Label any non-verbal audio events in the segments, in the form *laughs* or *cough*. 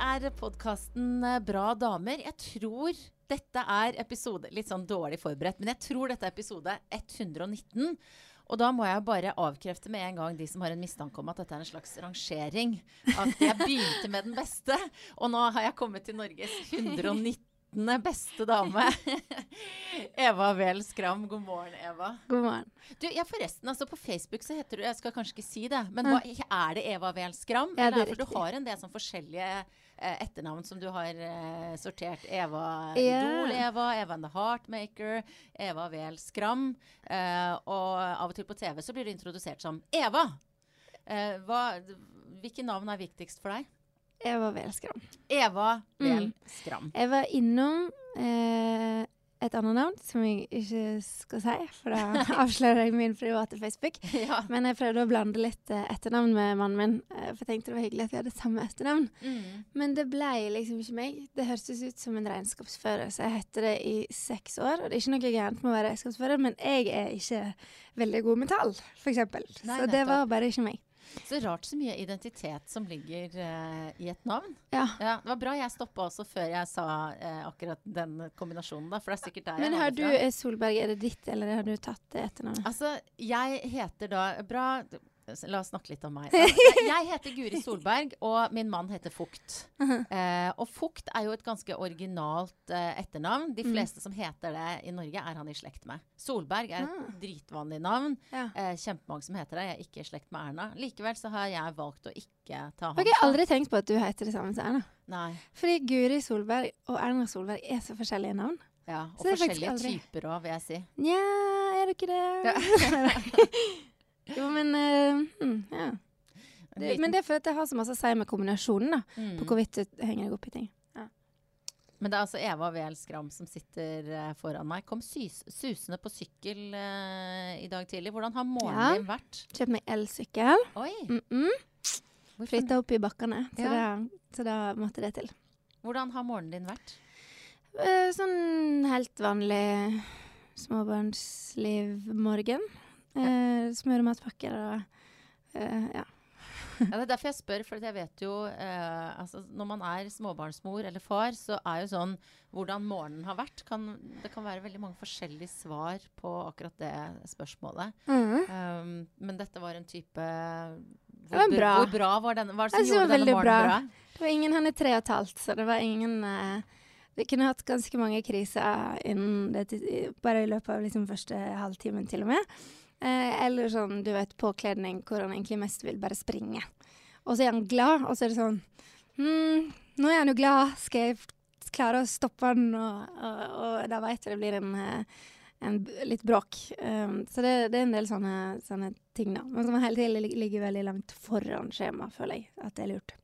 er podkasten Bra damer. Jeg tror dette er episode Litt sånn dårlig forberedt, men jeg tror dette er episode 119. Og da må jeg bare avkrefte med en gang de som har en mistanke om at dette er en slags rangering. At jeg begynte med den beste, og nå har jeg kommet til Norges 119 beste dame. *laughs* Eva Wehl Skram. God morgen, Eva. God morgen. Du, ja, forresten, altså På Facebook så heter du Jeg skal kanskje ikke si det, men hva, er det Eva Wehl Skram? Ja, det er eller, for du har en del sånn forskjellige eh, etternavn som du har eh, sortert. Eva. Idol-Eva, Eva and the Heartmaker, Eva Wehl Skram. Eh, og av og til på TV så blir du introdusert som Eva. Eh, hva, hvilke navn er viktigst for deg? Eva Welskram. Eva Wehl Mm. Skram. Jeg var innom eh, et annet navn som jeg ikke skal si, for da *laughs* *laughs* avslører jeg min private Facebook. ja. Men jeg prøvde å blande litt eh, etternavn med mannen min, eh, for jeg tenkte det var hyggelig at vi hadde samme etternavn. Mm. Men det ble liksom ikke meg. Det hørtes ut som en regnskapsfører, så jeg heter det i seks år. Og det er ikke noe gærent med å være regnskapsfører, men jeg er ikke veldig god med tall, f.eks. Så det var bare ikke meg. Så rart så mye identitet som ligger uh, i et navn. Ja. Ja, det var bra jeg stoppa også før jeg sa uh, akkurat den kombinasjonen, da. For det er sikkert der Men jeg har du fra. eh, Solberg, er det ditt, eller har du tatt det etternavnet? Altså, jeg heter da Bra La oss snakke litt om meg. *laughs* Jeg heter Guri Solberg, og min mann heter Fukt. Eh, og Fukt er jo et ganske originalt eh, etternavn. De Mm. fleste som heter det i Norge, er han i slekt med. Solberg er et Ah. dritvanlig navn. Ja. Eh, kjempemange som heter det. Jeg er ikke i slekt med Erna. Likevel så har jeg valgt å ikke ta Jeg har aldri tenkt på at du heter det samme som Erna. Nei. Fordi Guri Solberg og Erna Solberg er så forskjellige navn. Ja, og det forskjellige typer òg, vil jeg si. Nja, er dere det? *laughs* *laughs* jo, men uh, ja. Det, Men det er fordi det har så masse å si med kombinasjonen, da. Mm. På hvorvidt du henger deg opp i ting. Men det er altså Eva Wehl Skram som sitter uh, foran meg. Kom sys susende på sykkel uh, i dag tidlig. Hvordan har morgenen Ja. din vært? Kjøpt meg elsykkel. Oi! Mm -mm. Flytta opp i bakkene. Så, Ja. da, så da måtte det til. hvordan har morgenen din vært? Uh, sånn helt vanlig småbarnsliv-morgen. Eh, smøre matpakker og eh, ja. Ja, det er derfor jeg spør, for jeg vet jo eh, altså, Når man er småbarnsmor eller far, så er jo sånn hvordan morgenen har vært kan, Det kan være veldig mange forskjellige svar på akkurat det spørsmålet. Um, men dette var en type hvor, var bra. Hvor bra var denne? Hva er det som det gjorde var denne morgenen bra. bra? Det var ingen Han er tre og et halvt, så det var ingen eh, Vi kunne hatt ganske mange kriser det, bare i løpet av liksom første halvtimen, til og med. Eh, eller sånn, du vet, påkledning hvor han egentlig mest vil bare springe. Og så er han glad, og så er det sånn Hm, nå er han jo glad. Skal jeg klare å stoppe han? Og, og, og da veit jeg det blir en, eh, en litt bråk. Um, så det, det er en del sånne, sånne ting, da. Men som hele tiden ligger veldig langt foran skjema, føler jeg. At det er lurt.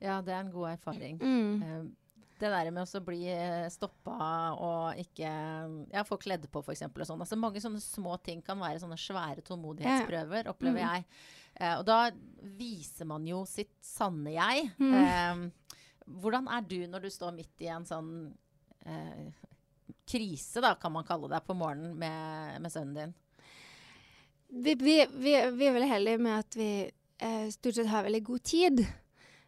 Ja, det er en god erfaring. Mm. Eh, det der med å bli eh, stoppa og ikke ja, få kledd på, f.eks. og sånn. Altså, mange sånne små ting kan være sånne svære tålmodighetsprøver, opplever Mm. jeg. Eh, og da viser man jo sitt sanne jeg. Mm. Eh, hvordan er du når du står midt i en sånn eh, krise, da, kan man kalle det, på morgenen med, med sønnen din? Vi, vi, vi, vi er veldig heldige med at vi eh, stort sett har veldig god tid.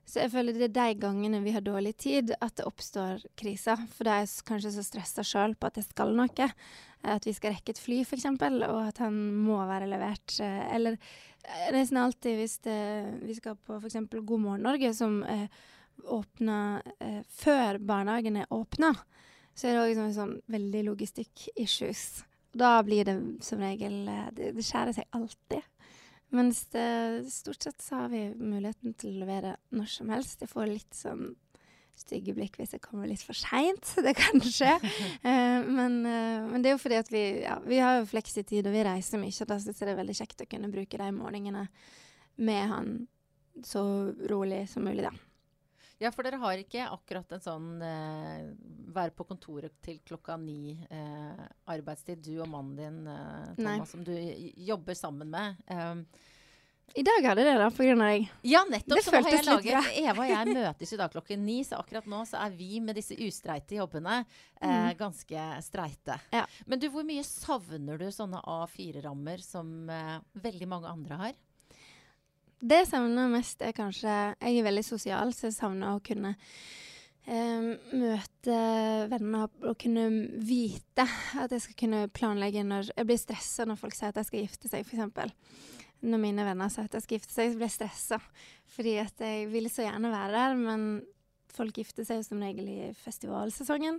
Så jeg føler det er de gangene vi har dårlig tid, at det oppstår kriser. For da er kanskje så stressa sjøl på at jeg skal noe. eh, At vi skal rekke et fly, f.eks., og at han må være levert. eh, Eller eh, nesten alltid hvis det, vi skal på f.eks. God morgen Norge, som eh, åpner eh, før barnehagen er åpna, så er det òg sånn, sånn veldig logistikk-issues. Da blir det som regel eh, Det, det skjærer seg alltid. Mens det, stort sett så har vi muligheten til å levere når som helst. Jeg får litt sånn stygge blikk hvis jeg kommer litt for seint. *laughs* Det kan skje. Uh, *laughs* men, uh, men det er jo fordi at vi, ja, vi har jo fleksitid, og vi reiser mye. Og da syns jeg det er veldig kjekt å kunne bruke de morgenene med han så rolig som mulig, da. Ja, for dere har ikke akkurat en sånn eh, være på kontoret til klokka ni eh, arbeidstid, du og mannen din, eh. Thomas, som du jobber sammen med. Um, I dag hadde det, da, på grunn av deg. ja, nettopp! Det så har jeg litt laget, Eva og jeg *laughs* møtes i dag klokken ni, så akkurat nå så er vi med disse ustreite jobbene eh, ganske streite. Ja. Men du, hvor mye savner du sånne A4-rammer som eh, veldig mange andre har? Det jeg savner mest, er kanskje Jeg er veldig sosial, så jeg savner å kunne eh, møte venner og kunne vite at jeg skal kunne planlegge når Jeg blir stressa når folk sier at jeg skal gifte seg, f.eks. Når mine venner sier at jeg skal gifte seg, så blir jeg stressa. Fordi at jeg vil så gjerne være der, men folk gifter seg jo som regel i festivalsesongen.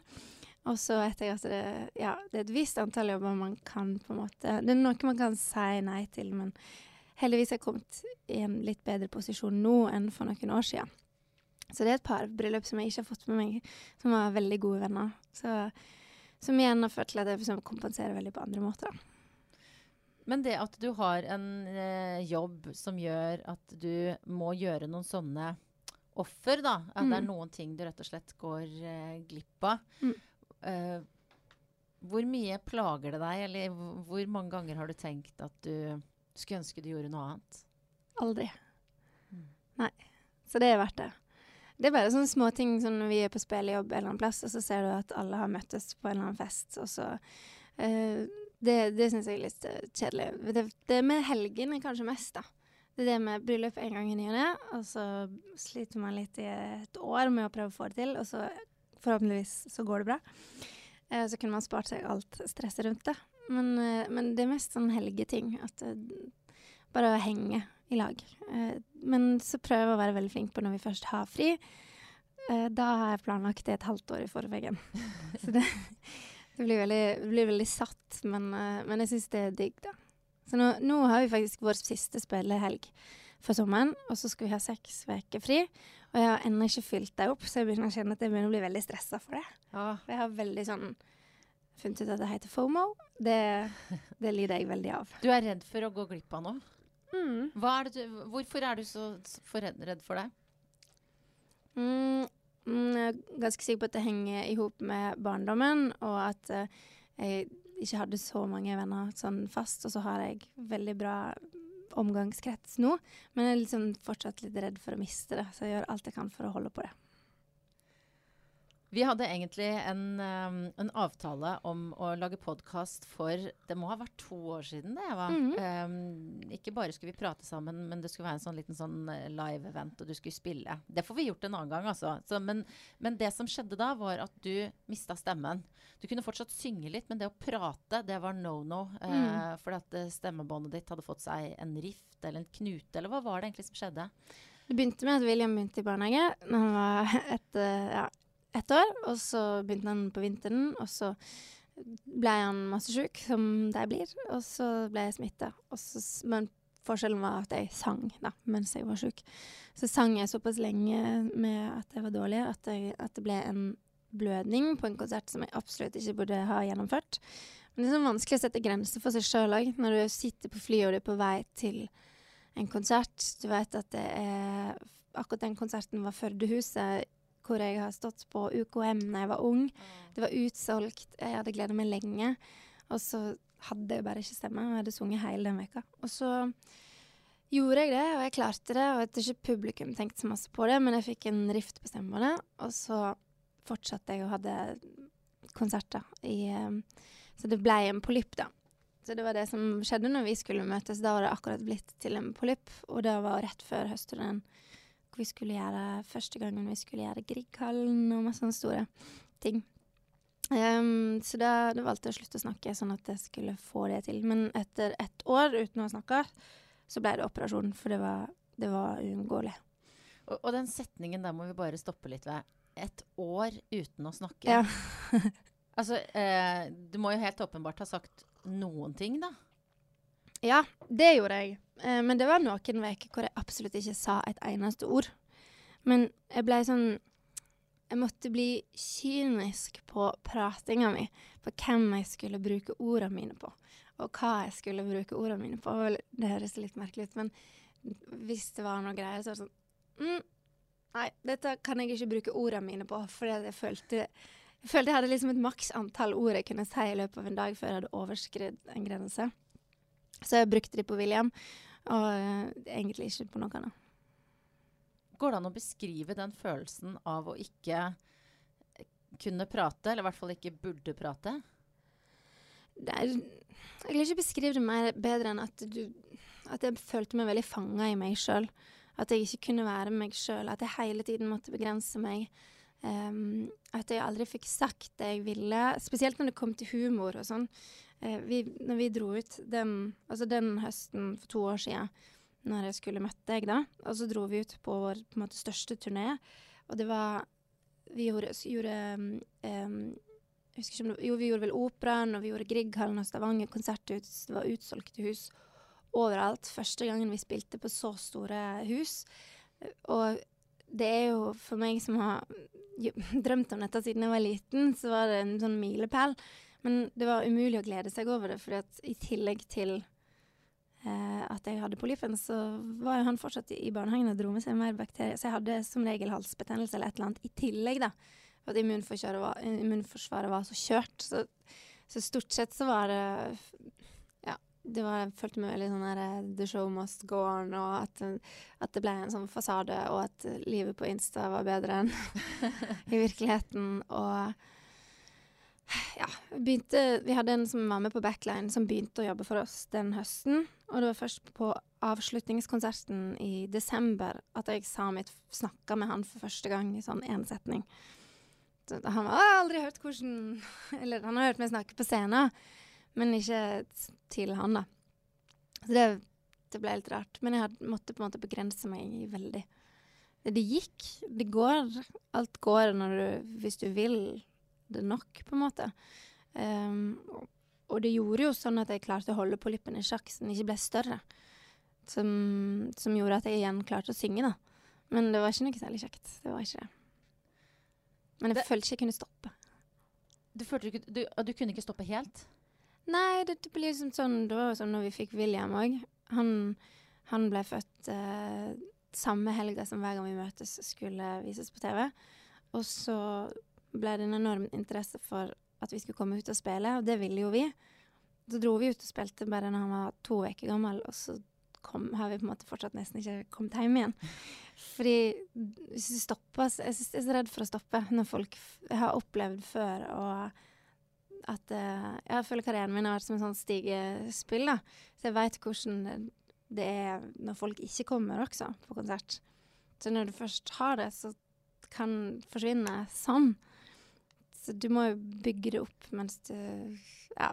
Og så etter at det, ja, det er et visst antall jobber man kan på en måte Det er noe man kan si nei til, men heldigvis har kommet i en litt bedre posisjon nå enn for noen år siden. Så det er et par bryllup som jeg ikke har fått med meg, som var veldig gode venner. Så, som igjen har ført til at jeg liksom kompenserer veldig på andre måter. Men det at du har en eh, jobb som gjør at du må gjøre noen sånne offer, da. At det er Mm. noen ting du rett og slett går eh, glipp av. Mm. Eh, hvor mye plager det deg, eller hvor mange ganger har du tenkt at du skulle ønske du gjorde noe annet? Aldri. Mm. Nei. Så det er verdt det. Det er bare sånne småting som når vi er på spillejobb en eller annen plass, og så ser du at alle har møttes på en eller annen fest, og så uh, Det, det syns jeg er litt eh, kjedelig. Det, det med helgene kanskje mest, da. Det er det med bryllup en gang i ny og ne, og så sliter man litt i et år med å prøve å få det til, og så forhåpentligvis så går det bra. Uh, så kunne man spart seg alt stresset rundt det. Men, eh, men det er mest sånn helgeting. At eh, bare å henge i lag. Eh, men så prøver jeg å være veldig flink på når vi først har fri. Da har jeg planlagt det et halvt år i forveien. *laughs* så det, det, blir veldig, det blir veldig satt, men, men jeg syns det er digg, da. Så nå, nå har vi faktisk vår siste spillehelg for sommeren, og så skal vi ha seks uker fri. Og jeg har ennå ikke fylt det opp, så jeg begynner å kjenne at jeg begynner å bli veldig stressa for det. Ja. For jeg har veldig sånn funnet ut at det heter FOMO. Det, det lider jeg veldig av. Du er redd for å gå glipp av noe. Mm. Er du, hvorfor er du så redd for det? Mm, mm, jeg er ganske sikker på at det henger i hop med barndommen, og at eh, jeg ikke hadde så mange venner sånn fast, og så har jeg veldig bra omgangskrets nå. Men jeg er liksom fortsatt litt redd for å miste det, så jeg gjør alt jeg kan for å holde på det. Vi hadde egentlig en, um, en avtale om å lage podkast for Det må ha vært to år siden, det, Eva. Mhm. um, ikke bare skulle vi prate sammen, men det skulle være en sånn liten sånn eh, live-event, og du skulle spille. Det får vi gjort en annen gang, altså. Så, men, men det som skjedde da, var at du mista stemmen. Du kunne fortsatt synge litt, men det å prate, det var no no. Uh, Mm. fordi at eh, stemmebåndet ditt hadde fått seg en rift eller en knute, eller hva var det egentlig som skjedde? Det begynte med at William begynte i barnehage når han var *laughs* et ja, ett år. Og så begynte han på vinteren, og så ble han masse sjuk, som de blir. Og så ble jeg smitta. Men forskjellen var at jeg sang da, mens jeg var sjuk. Så sang jeg såpass lenge med at jeg var dårlig, at, jeg, at det ble en blødning på en konsert som jeg absolutt ikke burde ha gjennomført. Men det er sånn vanskelig å sette grenser for seg sjøl òg, når du sitter på flyet og du er på vei til en konsert. Du vet at det er Akkurat den konserten var Førdehuset, hvor jeg har stått på UKM da jeg var ung. Det var utsolgt. Jeg hadde gleda meg lenge. Og så hadde jeg bare ikke stemme. og Jeg hadde sunget hele den veka. Og så gjorde jeg det, og jeg klarte det. Og jeg tror ikke publikum tenkte så masse på det, men jeg fikk en rift på stemmene. Og så fortsatte jeg og hadde konserter i eh, Så det ble en polypp, da. Så det var det som skjedde når vi skulle møtes. Da var det akkurat blitt til en polypp, og det var rett før høstturneen. Vi skulle gjøre første gangen vi skulle gjøre Grieghallen og masse sånne store ting. Um, så da, da valgte jeg å slutte å snakke, sånn at jeg skulle få det til. Men etter ett år uten å ha snakka, så ble det operasjon, for det var, det var uunngåelig. Og, og den setningen der må vi bare stoppe litt ved. Et år uten å snakke. Ja. Altså, eh, du må jo helt åpenbart ha sagt noen ting, da. Ja, det gjorde jeg. Eh, men det var noen uker hvor jeg absolutt ikke sa et eneste ord. Men jeg ble sånn Jeg måtte bli kynisk på pratinga mi. På hvem jeg skulle bruke ordene mine på. Og hva jeg skulle bruke ordene mine på. Det høres litt merkelig ut, men hvis det var noe greier, så var det sånn mm, Nei, dette kan jeg ikke bruke ordene mine på, fordi jeg følte jeg følte jeg hadde liksom et maks antall ord jeg kunne si i løpet av en dag før jeg hadde overskridd en grense. Så jeg brukte de på William, og uh, egentlig ikke på noe annet. Går det an å beskrive den følelsen av å ikke kunne prate, eller i hvert fall ikke burde prate? Det er, jeg vil ikke beskrive det mer bedre enn at du at jeg følte meg veldig fanga i meg sjøl. At jeg ikke kunne være meg sjøl. At jeg hele tiden måtte begrense meg. Um, at jeg aldri fikk sagt det jeg ville. Spesielt når det kom til humor og sånn. Uh, vi, når vi dro ut den, altså den høsten for to år siden, når jeg skulle møtt deg, da, og så dro vi ut på vår på måte, største turné, og det var Vi gjorde, gjorde um, jeg husker ikke om det, Jo, vi gjorde vel Operaen, og vi gjorde Grieghallen og Stavanger konserthus. Det var utsolgte hus overalt. Første gangen vi spilte på så store hus. Og det er jo for meg som har *laughs* drømt om dette siden jeg var liten, så var det en sånn milepæl. Men det var umulig å glede seg over det, for i tillegg til eh, at jeg hadde polypen, så var jo han fortsatt i, barnehagen og dro med seg mer bakterier. Så jeg hadde som regel halsbetennelse eller et eller annet i tillegg, da. For at immunforsvaret var, immunforsvaret var så kjørt. Så, så, stort sett så var det Ja, det var, jeg følte meg veldig sånn der eh, The show must go on, og at, at, det ble en sånn fasade, og at livet på Insta var bedre enn *laughs* i virkeligheten. Og ja, begynte, vi hadde en som var med på Backline, som begynte å jobbe for oss den høsten. Og det var først på avslutningskonserten i desember at jeg sa mitt, snakka med han for første gang i sånn én setning. Så Han har aldri hørt hvordan Eller han har hørt meg snakke på scenen, men ikke til han, da. Så det, det ble litt rart. Men jeg hadde, måtte på en måte begrense meg veldig. Det gikk. Det går. Alt går du, hvis du vil det nok, på en måte. Um, og det gjorde jo sånn at jeg klarte å holde polyppen i sjakk så den ikke ble større. Som, som, gjorde at jeg igjen klarte å synge, da. Men det var ikke noe særlig kjekt. Det var ikke det. Men jeg det, følte ikke jeg kunne stoppe. Du følte du, du, du kunne ikke stoppe helt? Nei, det, det ble liksom sånn Det var jo sånn når vi fikk William òg. Han, han, ble født eh, samme helga som hver gang vi møtes skulle vises på TV. Og så ble det en enorm interesse for at vi skulle komme ut og spille, og det ville jo vi. Så dro vi ut og spilte bare når han var to uker gammel, og så kom, har vi på en måte fortsatt nesten ikke kommet hjem igjen. Fordi hvis du stopper Jeg er så redd for å stoppe når folk Jeg har opplevd før og at uh, Jeg føler karrieren min har vært som en sånn stigespill, da. Så jeg veit hvordan det er når folk ikke kommer også på konsert. Så når du først har det, så kan forsvinne sånn. Så du må jo bygge det opp mens du Ja,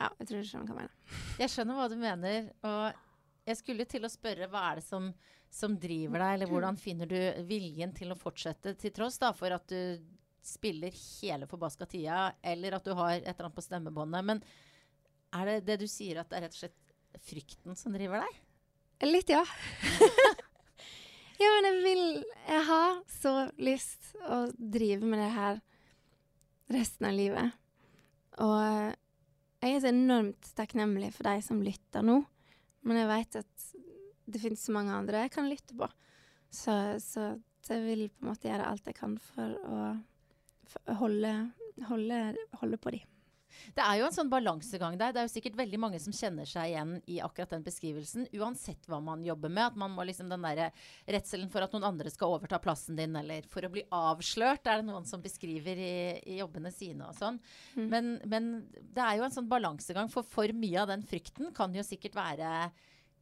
ja jeg tror du skjønner hva jeg mener. Jeg skjønner hva du mener. og jeg skulle til å spørre hva er det som, som, driver deg, eller hvordan finner du viljen til å fortsette, til tross da, for at du spiller hele forbaska tida, eller at du har et eller annet på stemmebåndet. Men er det det du sier, at det er rett og slett frykten som driver deg? Litt, ja. *laughs* ja, men jeg vil Jeg har så lyst å drive med det her resten av livet. Og jeg er så enormt takknemlig for de som lytter nå. Men jeg veit at det finnes så mange andre jeg kan lytte på. Så, så, jeg vil på en måte gjøre alt jeg kan for å for holde, holde, holde på dem. Det er jo en sånn balansegang der. Det er jo sikkert veldig mange som kjenner seg igjen i akkurat den beskrivelsen, uansett hva man jobber med. At man må liksom den derre redselen for at noen andre skal overta plassen din, eller for å bli avslørt, er det noen som beskriver i, i jobbene sine og sånn. Mm. Men, men, det er jo en sånn balansegang, for for mye av den frykten kan jo sikkert være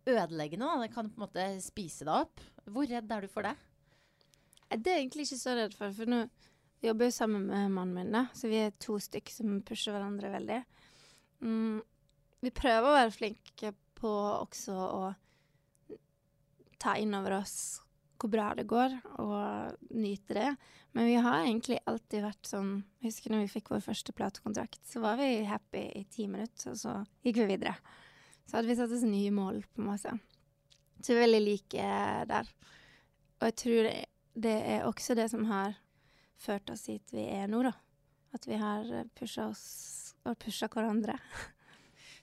ødeleggende. Da. Det kan på en måte spise deg opp. Hvor redd er du for det? Det er egentlig ikke så redd for. for nå jobber jo sammen med mannen min, da, så vi er to stykker som pusher hverandre veldig. Mm, vi prøver å være flinke på også å ta inn over oss hvor bra det går, og nyte det. Men vi har egentlig alltid vært sånn Jeg husker når vi fikk vår første platekontrakt, så var vi happy i ti minutter, og så gikk vi videre. Så hadde vi satt oss nye mål, på en måte. Så vi er veldig like der. Og jeg tror det, det er også det som har ført oss hit vi er nå, da. At vi har pusha oss og pusha hverandre. *laughs*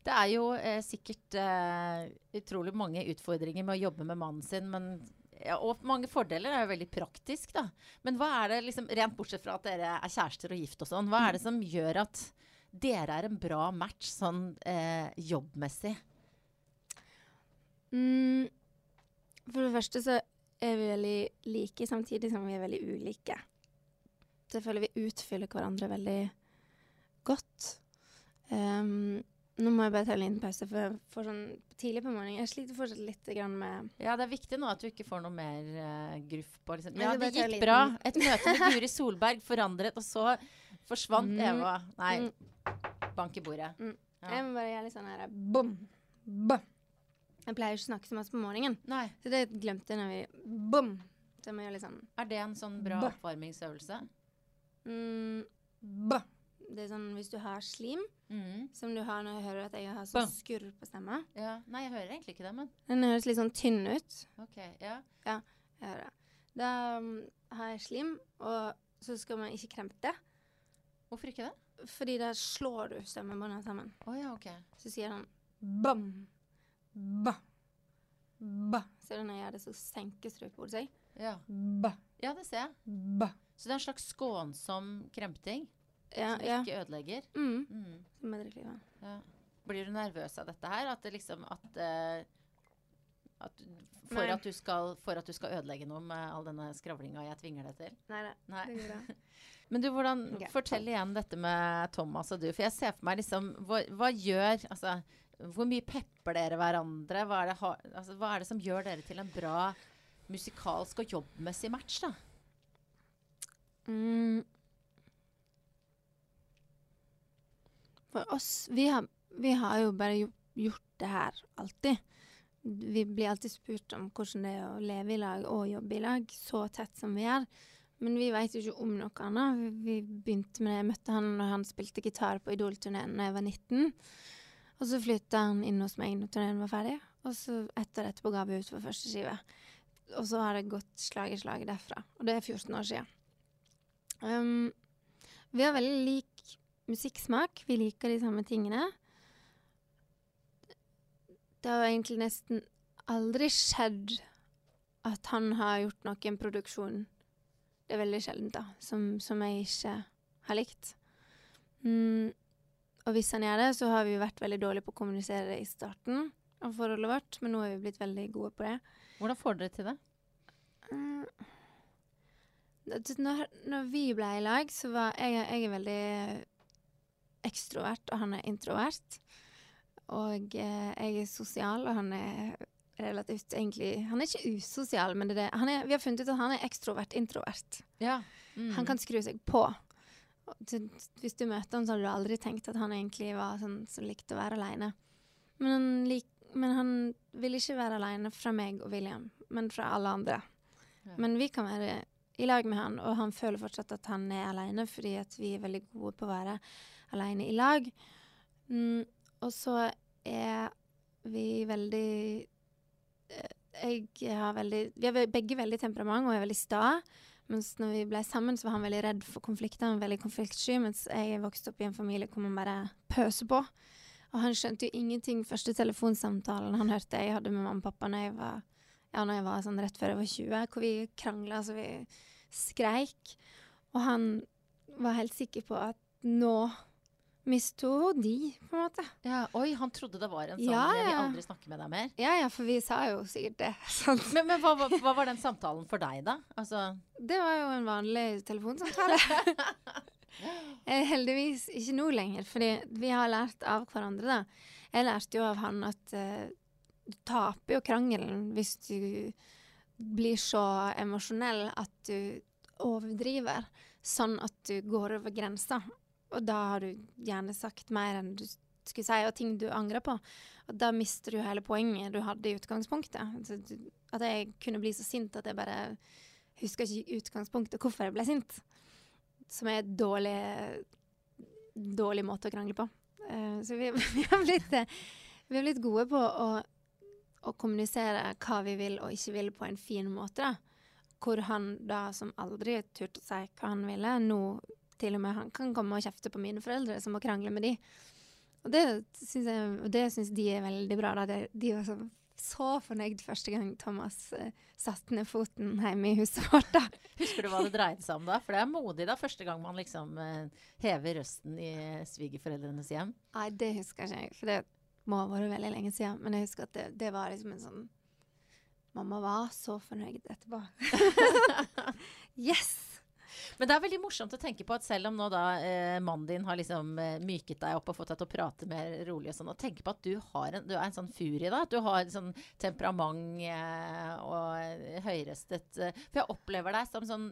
Det er jo eh, sikkert eh, utrolig mange utfordringer med å jobbe med mannen sin, men ja, og mange fordeler er jo veldig praktisk, da. Men hva er det, liksom, rent bortsett fra at dere er kjærester og gift og sånn, hva er det som gjør at dere er en bra match sånn eh, jobbmessig? Mm, for det første så er vi veldig like, samtidig som vi er veldig ulike. Jeg føler vi utfyller hverandre veldig godt. Um, Nå må jeg bare ta en liten pause, for jeg får sånn tidlig på morgenen Jeg sliter fortsatt litt grann med Ja, det er viktig nå at du ikke får noe mer uh, gruff på liksom. Ja, det gikk bra. Et møte med Guri Solberg forandret, og så forsvant Mm. Eva. Nei, Mm. bank i bordet. Mm. Ja. Jeg må bare gjøre litt sånn her bom, bom. Jeg pleier ikke å snakke så masse på morgenen, Nei. så det glemte jeg når vi Bom! Så jeg må gjøre litt sånn Er det en sånn bra oppvarmingsøvelse? Mm, Bå. Det er sånn hvis du har slim, Mm. som du har når jeg hører at jeg har sånn skurr på stemma. Ja. Nei, jeg hører egentlig ikke det, men Den høres litt sånn tynn ut. OK. Ja. Jeg hører det. Da um, har jeg slim, og så skal man ikke kremte, Hvorfor ikke det? fordi da slår du stemmebåndene sammen. Oh, ja, OK. Så sier han bam, ba, ba. Ser du når jeg gjør det, så senker strøkbordet seg. Ja. Ba, ja, det ser jeg. ba. Så det er en slags skånsom kremting Ja, som ja. ikke ødelegger? Mm. Mm. Som. Ja. Blir du nervøs av dette her? At det liksom at, uh, at for, at du skal, for at du skal ødelegge noe med all denne skravlinga jeg tvinger deg til? Nei da, Nei. det. *laughs* Men du, hvordan, okay. fortell igjen dette med Thomas og du. For jeg ser for meg liksom Hva, hva gjør Altså, hvor mye pepper dere hverandre? Hva er, det, altså, hva er det som gjør dere til en bra musikalsk og jobbmessig match, da? Mm. For oss vi har, vi har jo bare gjort, det her alltid. Vi blir alltid spurt om hvordan det er å leve i lag og jobbe i lag, så tett som vi gjør. Men vi vet jo ikke om noe annet. Vi, begynte med det. Jeg møtte han når han spilte gitar på Idol-turneen da jeg var 19. Og så flytta han inn hos meg når turneen var ferdig. Og så ett år etterpå ga vi ut for første skive. Og så har det gått slag i slag derfra. Og det er 14 år siden. Um, vi har veldig lik musikksmak. Vi liker de samme tingene. Det har egentlig nesten aldri skjedd at han har gjort noen produksjon Det er veldig sjeldent, da, som, som jeg ikke har likt. Mm, og hvis han gjør det, så har vi vært veldig dårlige på å kommunisere det i starten av forholdet vårt, men nå er vi blitt veldig gode på det. Hvordan får dere til det? Mm. Når, når vi ble i lag, så var jeg, jeg er veldig ekstrovert, og han er introvert. Og eh, jeg er sosial, og han er relativt egentlig Han er ikke usosial, men det er vi har funnet ut at han er ekstrovert-introvert. Ja. Mm. Han kan skru seg på. Hvis du møter ham, så hadde du aldri tenkt at han egentlig var sånn som likte å være aleine. Men, lik- men han vil ikke være aleine fra meg og William, men fra alle andre. Ja. Men vi kan være i lag med han, og han føler fortsatt at han er aleine, fordi at vi er veldig gode på å være aleine i lag. Mm, og så er vi veldig eh, Jeg har veldig Vi har begge veldig temperament og er veldig sta. Mens når vi ble sammen, så var han veldig redd for konflikter. Han var veldig konfliktsky, mens jeg vokste opp i en familie hvor man bare pøser på. Og han skjønte jo ingenting første telefonsamtalen han hørte jeg hadde med mamma og pappa når jeg var, ja, når jeg var sånn rett før jeg var 20, hvor vi krangla så vi skreik. Og han var helt sikker på at nå misto hun de, på en måte. ja. Oi, han trodde det var en sånn Ja, 'jeg vil aldri snakke med deg mer'. Ja ja, for vi sa jo sikkert det. *laughs* Sant? Men, men hva, hva, hva var den samtalen for deg, da? Altså, Det var jo en vanlig telefonsamtale. *laughs* Eh, Heldigvis ikke nå lenger, fordi vi har lært av hverandre, da. Jeg lærte jo av han at eh, du taper jo krangelen hvis du blir så emosjonell at du overdriver, sånn at du går over grensa. Og da har du gjerne sagt mer enn du skulle si, og ting du angrer på. Og da mister du hele poenget du hadde i utgangspunktet. At jeg kunne bli så sint at jeg bare husker ikke utgangspunktet hvorfor jeg ble sint. Som er en dårlig, dårlig måte å krangle på. Eh, så vi, *laughs* vi, har blitt, eh, vi har blitt gode på å, å kommunisere hva vi vil og ikke vil på en fin måte. Da. Hvor han da, som aldri turte å si hva han ville, nå til og med han kan komme og kjefte på mine foreldre, som må krangle med de. Og det syns jeg, og det syns de er veldig bra. Da. De var så, så fornøyd første gang Thomas uh, satte ned foten hjemme i huset vårt. da. Husker du hva det dreide seg om da? For det er modig da, første gang man liksom uh, hever røsten i svigerforeldrenes hjem. Nei, det husker jeg ikke, for det må ha vært veldig lenge siden. Men jeg husker at det, det var liksom en sånn Mamma var så fornøyd etterpå. *laughs* yes! Men det er veldig morsomt å tenke på at selv om nå da eh, mannen din har liksom eh, myket deg opp og fått deg til å prate mer rolig og sånn, og tenke på at du, har en, du er en sånn furie, da. At du har sånn temperament eh, og høyrøstet eh, For jeg opplever deg som sånn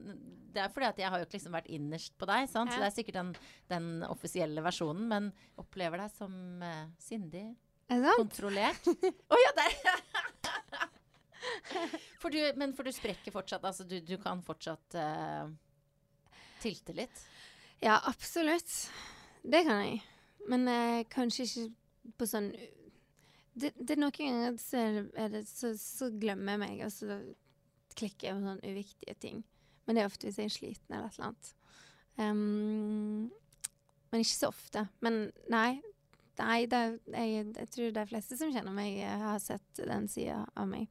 Det er fordi at jeg har jo ikke liksom vært innerst på deg, sant. Så det er sikkert den, den offisielle versjonen, men opplever deg som eh, sindig. Er det sant? Kontrollert. *laughs* Å ja, der! *laughs* for du, men for du sprekker fortsatt. Altså du, du kan fortsatt uh, tilte litt. Ja, absolutt. Det kan jeg. Men uh, kanskje ikke på sånn det, det er Noen ganger så, er det, så, så glemmer jeg meg, og så klikker jeg på sånne uviktige ting. Men det er ofte hvis jeg er sliten eller et eller annet. Um, men ikke så ofte. Men nei. Nei, det, jeg, jeg tror de fleste som kjenner meg, eh, har sett den sida av meg.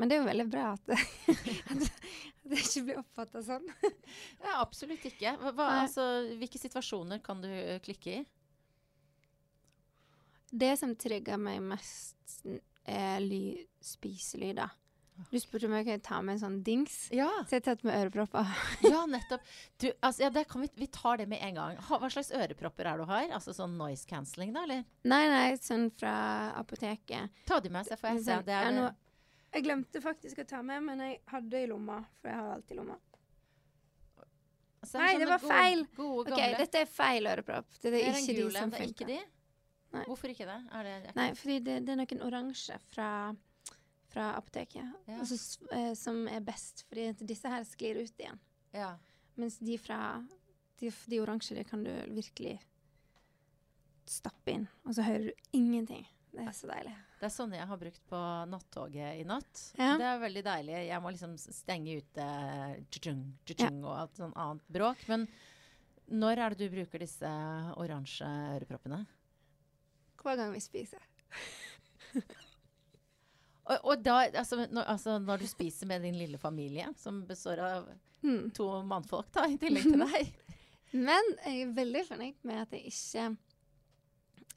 Men det er jo veldig bra at *laughs* det, at det ikke blir oppfatta sånn. Ja, absolutt ikke. Hva, altså, hvilke situasjoner kan du eh, klikke i? Det som trigger meg mest, er ly spiselyder. Du spurte om jeg kunne ta med en sånn dings. Ja, Så jeg tatt med ørepropper. *laughs* ja nettopp. Du, altså, ja, det kan vi, vi tar det med en gang. Ha, hva slags ørepropper er det du har? Altså sånn noise cancelling, da, eller? Nei, nei, sånn fra apoteket. Ta de med, så får jeg se. Det er ja, nå- jeg glemte faktisk å ta med, men jeg hadde det i lomma. For jeg har alltid lomma. Altså, Nei, det var var feil. Gode, OK, dette er feil ørepropp. Det Det er ikke gule, de som er funker. Hvorfor ikke det? Er det Nei, fordi det, det er noen oransje fra, fra apoteket Ja. og så s- eh, som er best. Fordi disse her sklir ut igjen. Ja. Mens de fra De, de oransje, det kan du virkelig stappe inn. Og så hører du ingenting. Det er så deilig. Det er sånne jeg har brukt på nattoget i natt. Ja. Det er veldig deilig. Jeg må liksom stenge ute tjung, tjung, og alt sånn annet bråk. Men når er det du bruker disse oransje øreproppene? Hver gang vi spiser. *laughs* Og, og da, altså når, altså når du spiser med din lille familie, som består av Hmm. to mannfolk da, i tillegg til deg *laughs* Men jeg er veldig fornøyd med at jeg ikke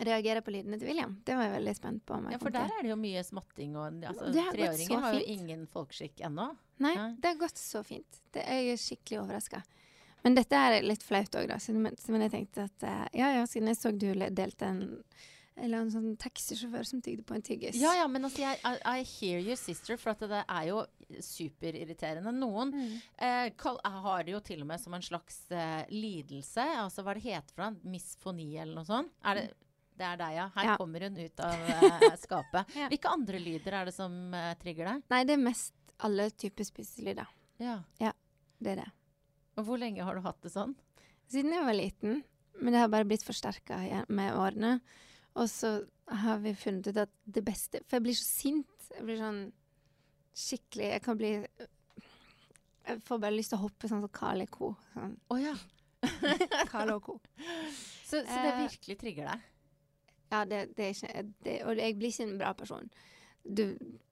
reagerer på lydene til William. Det var jeg veldig spent på. Ja, for der til. er det jo mye smatting. Og, altså, treåringer har jo ingen folkeskikk ennå. Nei, ja. det har gått så fint. Det er jeg skikkelig overraska. Men dette er litt flaut òg, da. Men jeg tenkte at eh, ja ja, siden jeg så du delte en eller en sånn taxisjåfør som tygde på en tyggis. Ja, ja, men altså, jeg, I, I hear you, sister, for det er jo superirriterende. Noen Mm. eh, kall, har det jo til og med som en slags eh, lidelse. Altså hva det heter for noe? Misfoni eller noe sånt? Er det, det er deg, ja. Her Ja. kommer hun ut av *laughs* eh, skapet. Ja. Hvilke andre lyder er det som eh, trigger deg? Nei, det er mest alle typer spiselyder. Ja. Det er det. Og hvor lenge har du hatt det sånn? Siden jeg var liten. Men det har bare blitt forsterka med årene. Og så har vi funnet ut at det beste For jeg blir så sint. Jeg blir sånn skikkelig Jeg kan bli Jeg får bare lyst til å hoppe sånn som Carl Co. Sånn Oh, ja. *laughs* Carl Co. Så, så det Eh, virkelig trigger deg? Ja, det, det er ikke det, Og jeg blir ikke en bra person. Du,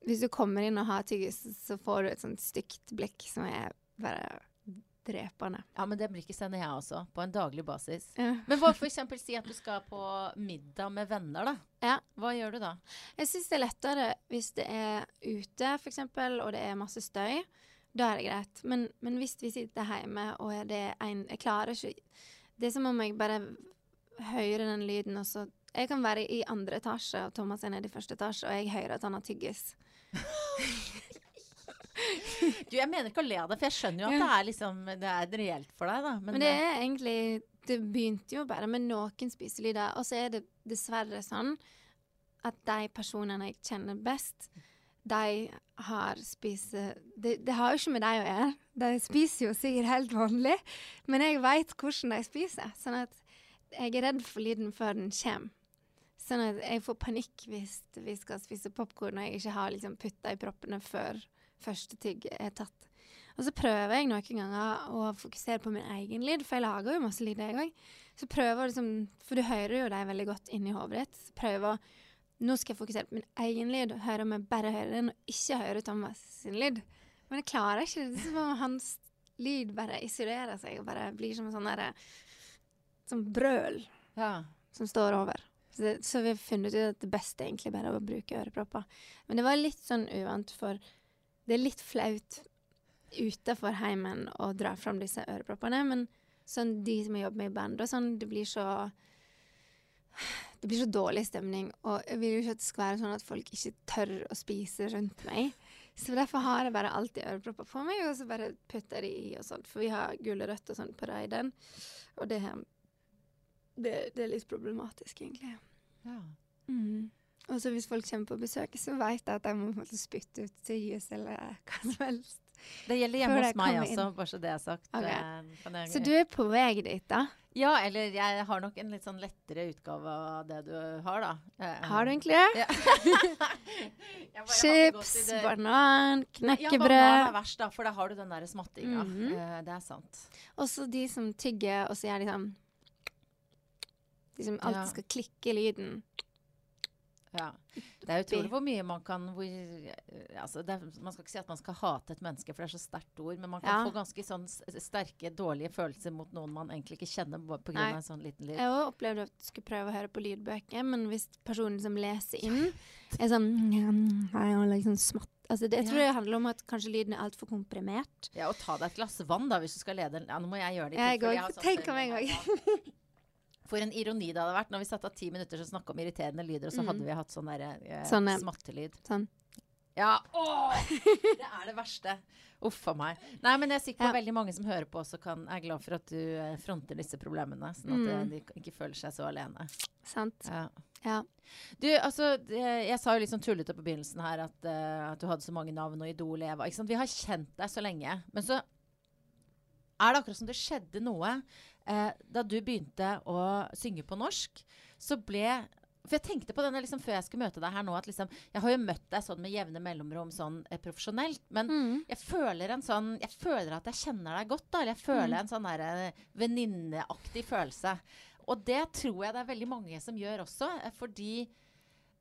hvis du kommer inn og har tyggis, så får du et sånt stygt blikk som er bare drepende. Ja, men det blikket sender jeg også, på en daglig basis. Ja. Men hva eksempel si at du skal på middag med venner, da. Ja. Hva gjør du da? Jeg syns det er lettere hvis det er ute, eksempel, og det er masse støy. Da er det greit. Men, men hvis vi sitter hjemme, og er det en Jeg klarer ikke Det er som om jeg bare hører den lyden, og så Jeg kan være i andre etasje, og Thomas er nede i første etasje, og jeg hører at han har tyggis. *laughs* *laughs* Du, jeg mener ikke å le av det, for jeg skjønner jo at det er liksom Det er reelt for deg, da. Men, det er egentlig Det begynte jo bare med noen spiselyder, og så er det dessverre sånn at de personene jeg kjenner best, de har spise... Det, de har jo ikke med deg å gjøre. De spiser jo sikkert helt vanlig, men jeg veit hvordan de spiser. Sånn at jeg er redd for lyden før den kommer. Sånn at jeg får panikk hvis vi skal spise popkorn og jeg ikke har liksom putta i proppene før første tygg er tatt. Og så prøver jeg noen ganger å fokusere på min egen lyd, for jeg lager jo masse lyd, jeg òg. Så prøver liksom, For du hører jo dem veldig godt inni hodet ditt. Så prøver Nå skal jeg fokusere på min egen lyd, og høre om jeg bare hører den, og ikke høre Thomas sin lyd. Men jeg klarer ikke det. Som om hans lyd bare isolerer seg og bare blir som en sånn derre Sånn brøl Ja. som står over. Så, det, så vi har funnet ut at det beste egentlig bare er å bruke ørepropper. Men det var litt sånn uvant, for det er litt flaut utenfor heimen å dra fram disse øreproppene. Men sånn de som jeg jobber med i band og sånn, det blir så det blir så dårlig stemning, og jeg vil jo ikke at det skal være sånn at folk ikke tør å spise rundt meg. Så derfor har jeg bare alltid ørepropper på meg, og så bare putter jeg de i og sånt. For vi har gulrøtt og sånn på raiden, og det, det, det, er litt problematisk, egentlig. Ja. Mm. Og så hvis folk kommer på besøk, så vet jeg at jeg må spytte ut jus eller hva som helst. Det gjelder hjemme hos meg også, bare så det er sagt. Okay. Uh, så du er på vei dit, da? Ja, eller jeg har nok en litt sånn lettere utgave av det du har, da. Uh, har du egentlig det? Ja. *laughs* Chips, banan, knekkebrød. Ja, banan er verst, da, for da har du den der smattinga. Mm -hmm. det er sant. Også de som tygger, og så gjør de sånn De som alltid ja. skal klikke lyden. Ja. Det er utrolig hvor mye man kan hvor, altså er, Man skal ikke si at man skal hate et menneske, for det er så sterkt ord, men man kan ja. få ganske sånn sterke, dårlige følelser mot noen man egentlig ikke kjenner pga. en sånn liten lyd. Jeg har opplevd at jeg skulle prøve å høre på lydbøker, men hvis personen som leser inn, er sånn liksom smatt Altså det, jeg tror ja. det handler om at kanskje lyden er altfor komprimert. Ja, og ta deg et glass vann, da, hvis du skal lede Ja, nå må jeg gjøre det. Jeg. Sånn Tenk om en gang. *laughs* For en ironi det hadde vært når vi satt av ti minutter til å snakke om irriterende lyder, og så mm. hadde vi hatt sånn derre eh, sånn, smattelyd. Sånn. Ja. Åh! Det er det verste. Uff a meg. Nei, men jeg er sikker på ja. veldig mange som hører på også kan, er glad for at du eh, fronter disse problemene, sånn at mm. de ikke føler seg så alene. Sant. Ja. ja. Du, altså, jeg sa jo litt sånn tullete på begynnelsen her at, uh, at, du hadde så mange navn og Idol Eva. Vi har kjent deg så lenge. Men så er det akkurat som det skjedde noe eh, da du begynte å synge på norsk. Så ble for jeg tenkte på denne liksom, før jeg skulle møte deg her nå, at liksom, jeg har jo møtt deg sånn med jevne mellomrom sånn eh, profesjonelt, men mm. jeg føler en sånn Jeg føler at jeg kjenner deg godt, da. Eller jeg føler mm. en sånn derre venninneaktig følelse. Og det tror jeg det er veldig mange som gjør også, eh, fordi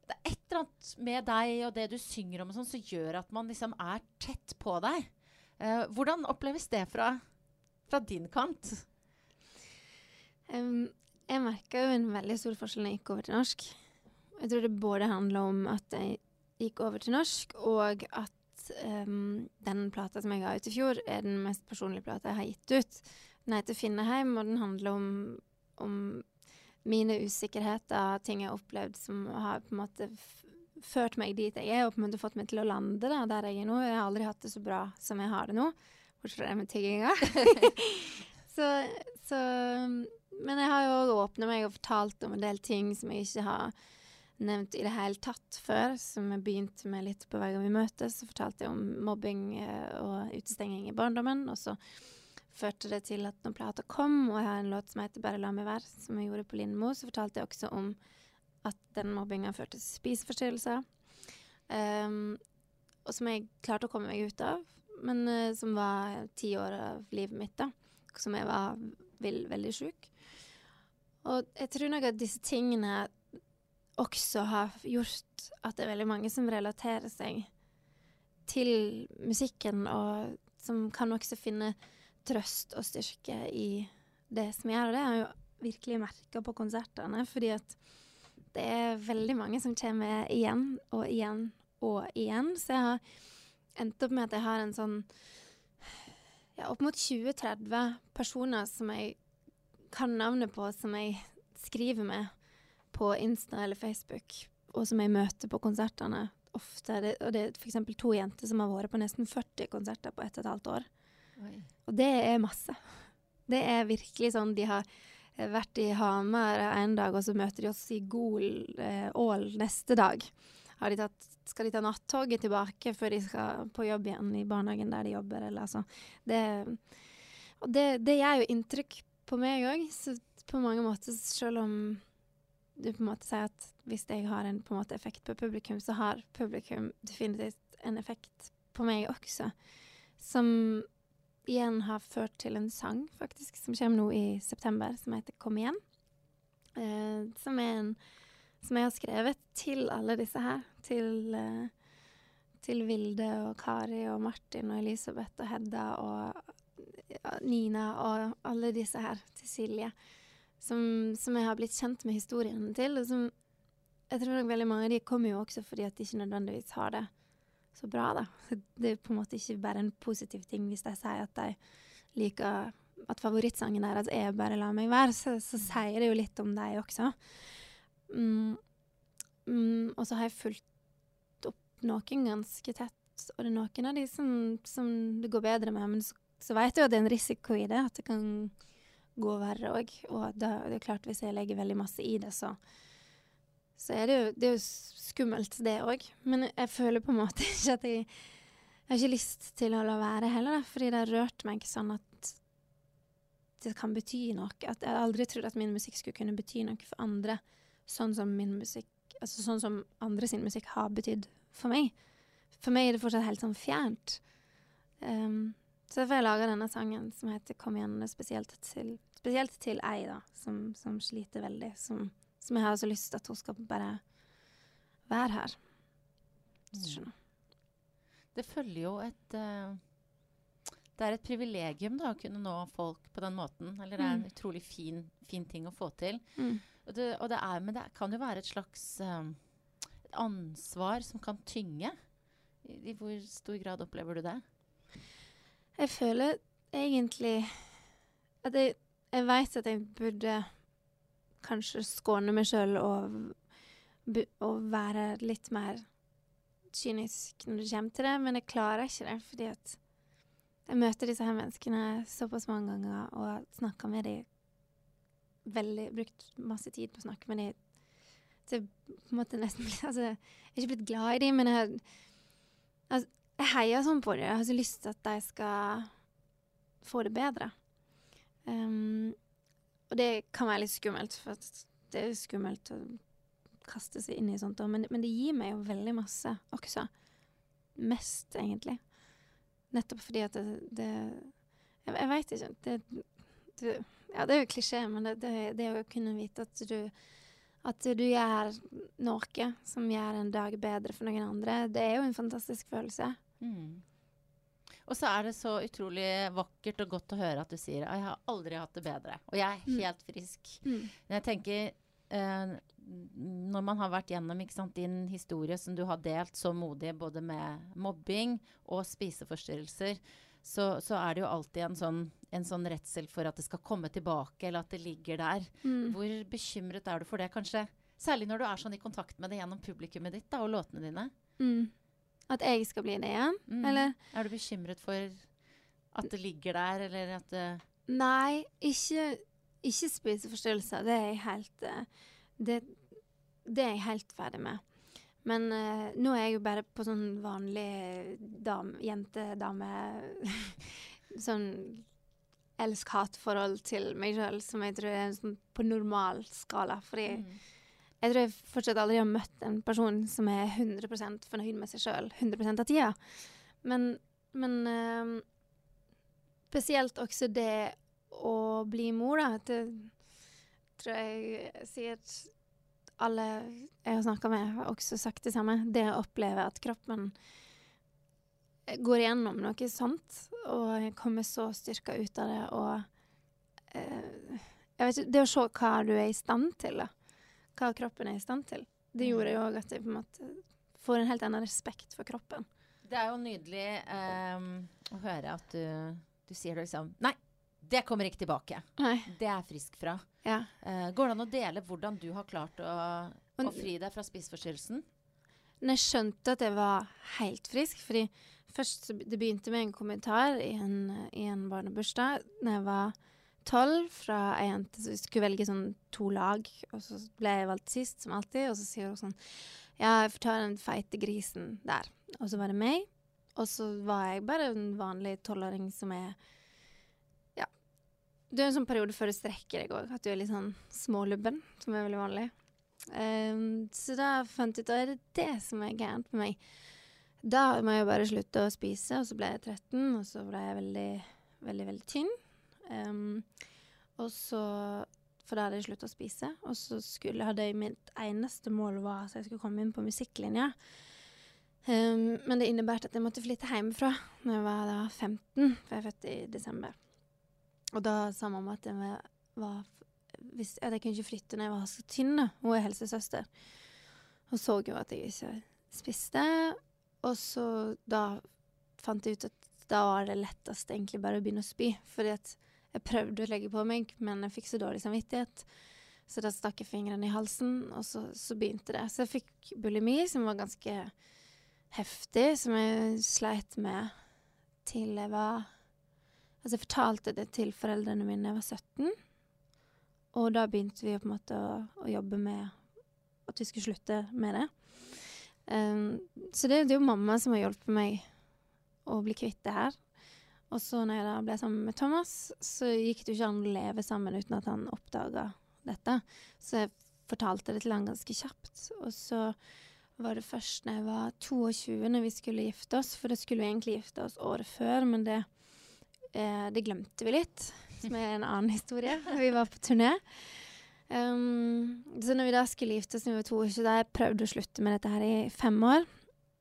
det er et eller annet med deg og det du synger om, og sånn, som gjør at man liksom er tett på deg. Eh, hvordan oppleves det fra fra din kant? Um, jeg merka jo en veldig stor forskjell når jeg gikk over til norsk. Jeg tror det både handler om at jeg gikk over til norsk, og at um, den plata som jeg ga ut i fjor, er den mest personlige plata jeg har gitt ut. Den heter 'Finneheim', og den handler om, om mine usikkerheter, ting jeg har opplevd som har på en måte ført meg dit jeg er, og på en måte fått meg til å lande da, der jeg er nå. Jeg har aldri hatt det så bra som jeg har det nå. Bortsett fra det med tigginga. *laughs* så, så, Men jeg har jo òg åpna meg og fortalt om en del ting som jeg ikke har nevnt i det hele tatt før, som jeg begynte med litt på vei vi møtes. Så fortalte jeg om mobbing eh, og utestenging i barndommen. Og så førte det til at når plata kom, og jeg har en låt som heter 'Bare la meg være', som jeg gjorde på Lindmo, så fortalte jeg også om at den mobbinga førte til spiseforstyrrelser. Um, og som jeg klarte å komme meg ut av men uh, som var ti år av livet mitt, da. Som jeg var vill, veldig sjuk. Og jeg tror nok at disse tingene også har gjort at det er veldig mange som relaterer seg til musikken, og som kan også finne trøst og styrke i det som jeg gjør. Og det har jeg jo virkelig merka på konsertene, fordi at det er veldig mange som kommer igjen og igjen og igjen. Så jeg har endte opp med at jeg har en sånn ja, opp mot 20-30 personer som jeg kan navnet på, som jeg skriver med på Insta eller Facebook, og som jeg møter på konsertene ofte. Det, og det er f.eks. to jenter som har vært på nesten 40 konserter på ett og et halvt år. Oi. Og det er masse. Det er virkelig sånn de har vært i Hamar en dag, og så møter de oss i Gol eh, Ål neste dag. De tatt, skal de ta nattoget tilbake før de skal på jobb igjen i barnehagen der de jobber? Eller, altså. det, og det, det, gjør jo inntrykk på meg òg. Så på mange måter, selv om du på en måte sier at hvis jeg har en på en måte effekt på publikum, så har publikum definitivt en effekt på meg også. Som igjen har ført til en sang, faktisk, som kommer nå i september, som heter Kom igjen. Eh, som er en som jeg har skrevet til alle disse her. Til, uh, til Vilde og Kari og Martin og Elisabeth og Hedda og Nina og alle disse her. Til Silje. Som, som, jeg har blitt kjent med historiene til. Og som jeg tror veldig mange av de kommer jo også fordi at de ikke nødvendigvis har det så bra, da. *laughs* Det er på en måte ikke bare en positiv ting hvis de sier at de liker at favorittsangen deres er 'Bare la meg være', så, så sier det jo litt om deg også. Mm, mm, og så har jeg fulgt opp noen ganske tett, og det er noen av de som, som det går bedre med, men så, så vet jeg jo at det er en risiko i det, at det kan gå verre òg. Og det, det, er klart, hvis jeg legger veldig masse i det, så, så er det jo, det er jo skummelt, det òg. Men jeg føler på en måte *laughs* ikke at jeg jeg har ikke lyst til å la være heller, fordi det har rørt meg sånn at det kan bety noe. At jeg aldri trodde at min musikk skulle kunne bety noe for andre, sånn som min musikk Altså sånn som andre sin musikk har betydd for meg. For meg er det fortsatt helt sånn fjernt. Um, så derfor har jeg laga denne sangen som heter 'Kom igjen', spesielt til, spesielt til ei da, som, som sliter veldig. Som, som, jeg har så lyst til at hun skal bare være her. Skjønner. Det følger jo et uh det er et privilegium da, å kunne nå folk på den måten. Eller det er en mm. utrolig fin, fin, ting å få til. Mm. Og det, og det er, men det kan jo være et slags um, ansvar som kan tynge. I, I, hvor stor grad opplever du det? Jeg føler egentlig at jeg, jeg veit at jeg burde kanskje skåne meg sjøl og, og være litt mer kynisk når det kommer til det, men jeg klarer ikke det fordi at jeg møter disse her menneskene såpass mange ganger og snakker med dem veldig Brukt masse tid på å snakke med dem. Så jeg på en måte nesten altså, Jeg er ikke blitt glad i dem, men jeg, altså, jeg heier sånn på dem. Jeg har så lyst til at de skal få det bedre. Um, og det kan være litt skummelt, for det er skummelt å kaste seg inn i sånt. Men, men det gir meg jo veldig masse også. Mest, egentlig. Nettopp fordi at det, det Jeg, jeg veit ikke. Det, det, ja, det er jo klisjé, men det, det, å kunne vite at du at du gjør noe som gjør en dag bedre for noen andre, det er jo en fantastisk følelse. Mm. Og så er det så utrolig vakkert og godt å høre at du sier 'jeg har aldri hatt det bedre', og jeg er mm. helt frisk. Mm. Men jeg tenker eh, når man har vært gjennom sant, din historie som du har delt så modig både med mobbing og spiseforstyrrelser, så, så er det jo alltid en sånn, en sånn, redsel for at det skal komme tilbake, eller at det ligger der. Mm. Hvor bekymret er du for det, kanskje? Særlig når du er sånn i kontakt med det gjennom publikummet ditt da, og låtene dine. Mm. At jeg skal bli det igjen? Mm. Eller? Er du bekymret for at det ligger der, eller at det Nei, ikke, ikke spiseforstyrrelser. Det er jeg helt uh, det, det, er jeg helt ferdig med. Men uh, nå er jeg jo bare på sånn vanlig dam, jente-dame *laughs* Sånn elsk-hat-forhold til meg sjøl, som jeg tror er sånn på normal skala. Fordi mm. jeg tror jeg fortsatt aldri har møtt en person som er 100% fornøyd med seg sjøl 100% av tida. Men, men uh, spesielt også det å bli mor, da. Det, tror jeg sier at alle jeg har snakka med, har også sagt det samme. Det å oppleve at kroppen går igjennom noe sånt, og kommer så styrka ut av det, og eh, jeg vet ikke, Det å se hva du er i stand til, da. Hva kroppen er i stand til. Det gjorde jo òg at jeg på en måte får en helt annen respekt for kroppen. Det er jo nydelig um, å høre at du, du sier det liksom Nei, det kommer ikke tilbake. Nei. Det er frisk fra. Ja. Uh, går det an å dele hvordan du har klart å, å fri deg fra spiseforstyrrelsen? Når jeg skjønte at jeg var helt frisk fordi først Det begynte med en kommentar i en, i en barnebursdag da jeg var tolv, fra ei jente som skulle velge sånn to lag. Og så ble jeg valgt sist, som alltid. Og så sier hun sånn Ja, jeg får ta den feite grisen der. Og så var det meg. Og så var jeg bare en vanlig tolvåring som er du er en sånn periode før du strekker deg òg, at du er litt sånn smålubben, som er veldig vanlig. Um, så da fant jeg ut at det er det som er gærent med meg. Da må jeg bare slutte å spise, og så ble jeg 13, og så ble jeg veldig, veldig, veldig tynn. Um, og så For da hadde jeg sluttet å spise, og så skulle, hadde jeg mitt eneste mål var at jeg skulle komme inn på musikklinja. Um, men det innebærte at jeg måtte flytte hjemmefra når jeg var da 15, for jeg er født i desember. Og da sa mamma at jeg var hvis, at jeg kunne ikke flytte når jeg var så tynn. Hun er helsesøster. Hun så jo at jeg ikke spiste. og så da fant jeg ut at da var det lettest egentlig bare å begynne å spy. Fordi at jeg prøvde å legge på meg, men jeg fikk så dårlig samvittighet. Så da stakk jeg fingrene i halsen, og så, så begynte det. Så jeg fikk bulimi, som var ganske heftig, som jeg sleit med til jeg var Altså, jeg fortalte det til foreldrene mine da jeg var 17. Og da begynte vi på en måte å, å jobbe med at vi skulle slutte med det. Um, så det, det, er jo mamma som har hjulpet meg å bli kvitt det her. Og så når jeg da ble sammen med Thomas, så gikk det jo ikke an å leve sammen uten at han oppdaga dette. Så jeg fortalte det til han ganske kjapt. Og så var det først når jeg var 22 når vi skulle gifte oss, for da skulle vi egentlig gifte oss året før, men det, eh, det glemte vi litt, som er en annen historie. Vi var på turné. Um, så når vi da skulle gifte oss når vi var 22, da jeg prøvde å slutte med dette her i fem år.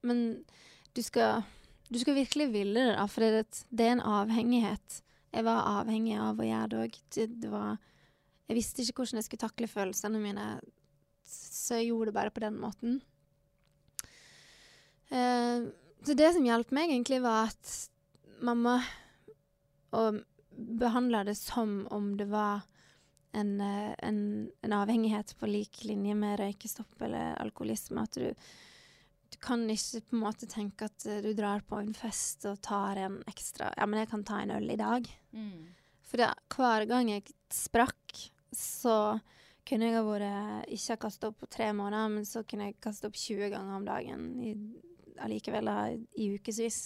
Men du skal, du skal virkelig ville det, da, for det, det, er en avhengighet. Jeg var avhengig av å gjøre det òg. Jeg visste ikke hvordan jeg skulle takle følelsene mine, så jeg gjorde det bare på den måten. Uh, så det som hjalp meg, egentlig, var at mamma og behandla det som om det var en, eh, en, en, avhengighet på lik linje med røykestopp eller alkoholisme. At du, du, kan ikke på en måte tenke at eh, du drar på en fest og tar en ekstra Ja, men jeg kan ta en øl i dag. Mm. For hver gang jeg sprakk, så kunne jeg ha vært ikke ha kasta opp på tre måneder, men så kunne jeg kaste opp 20 ganger om dagen i, allikevel i ukevis.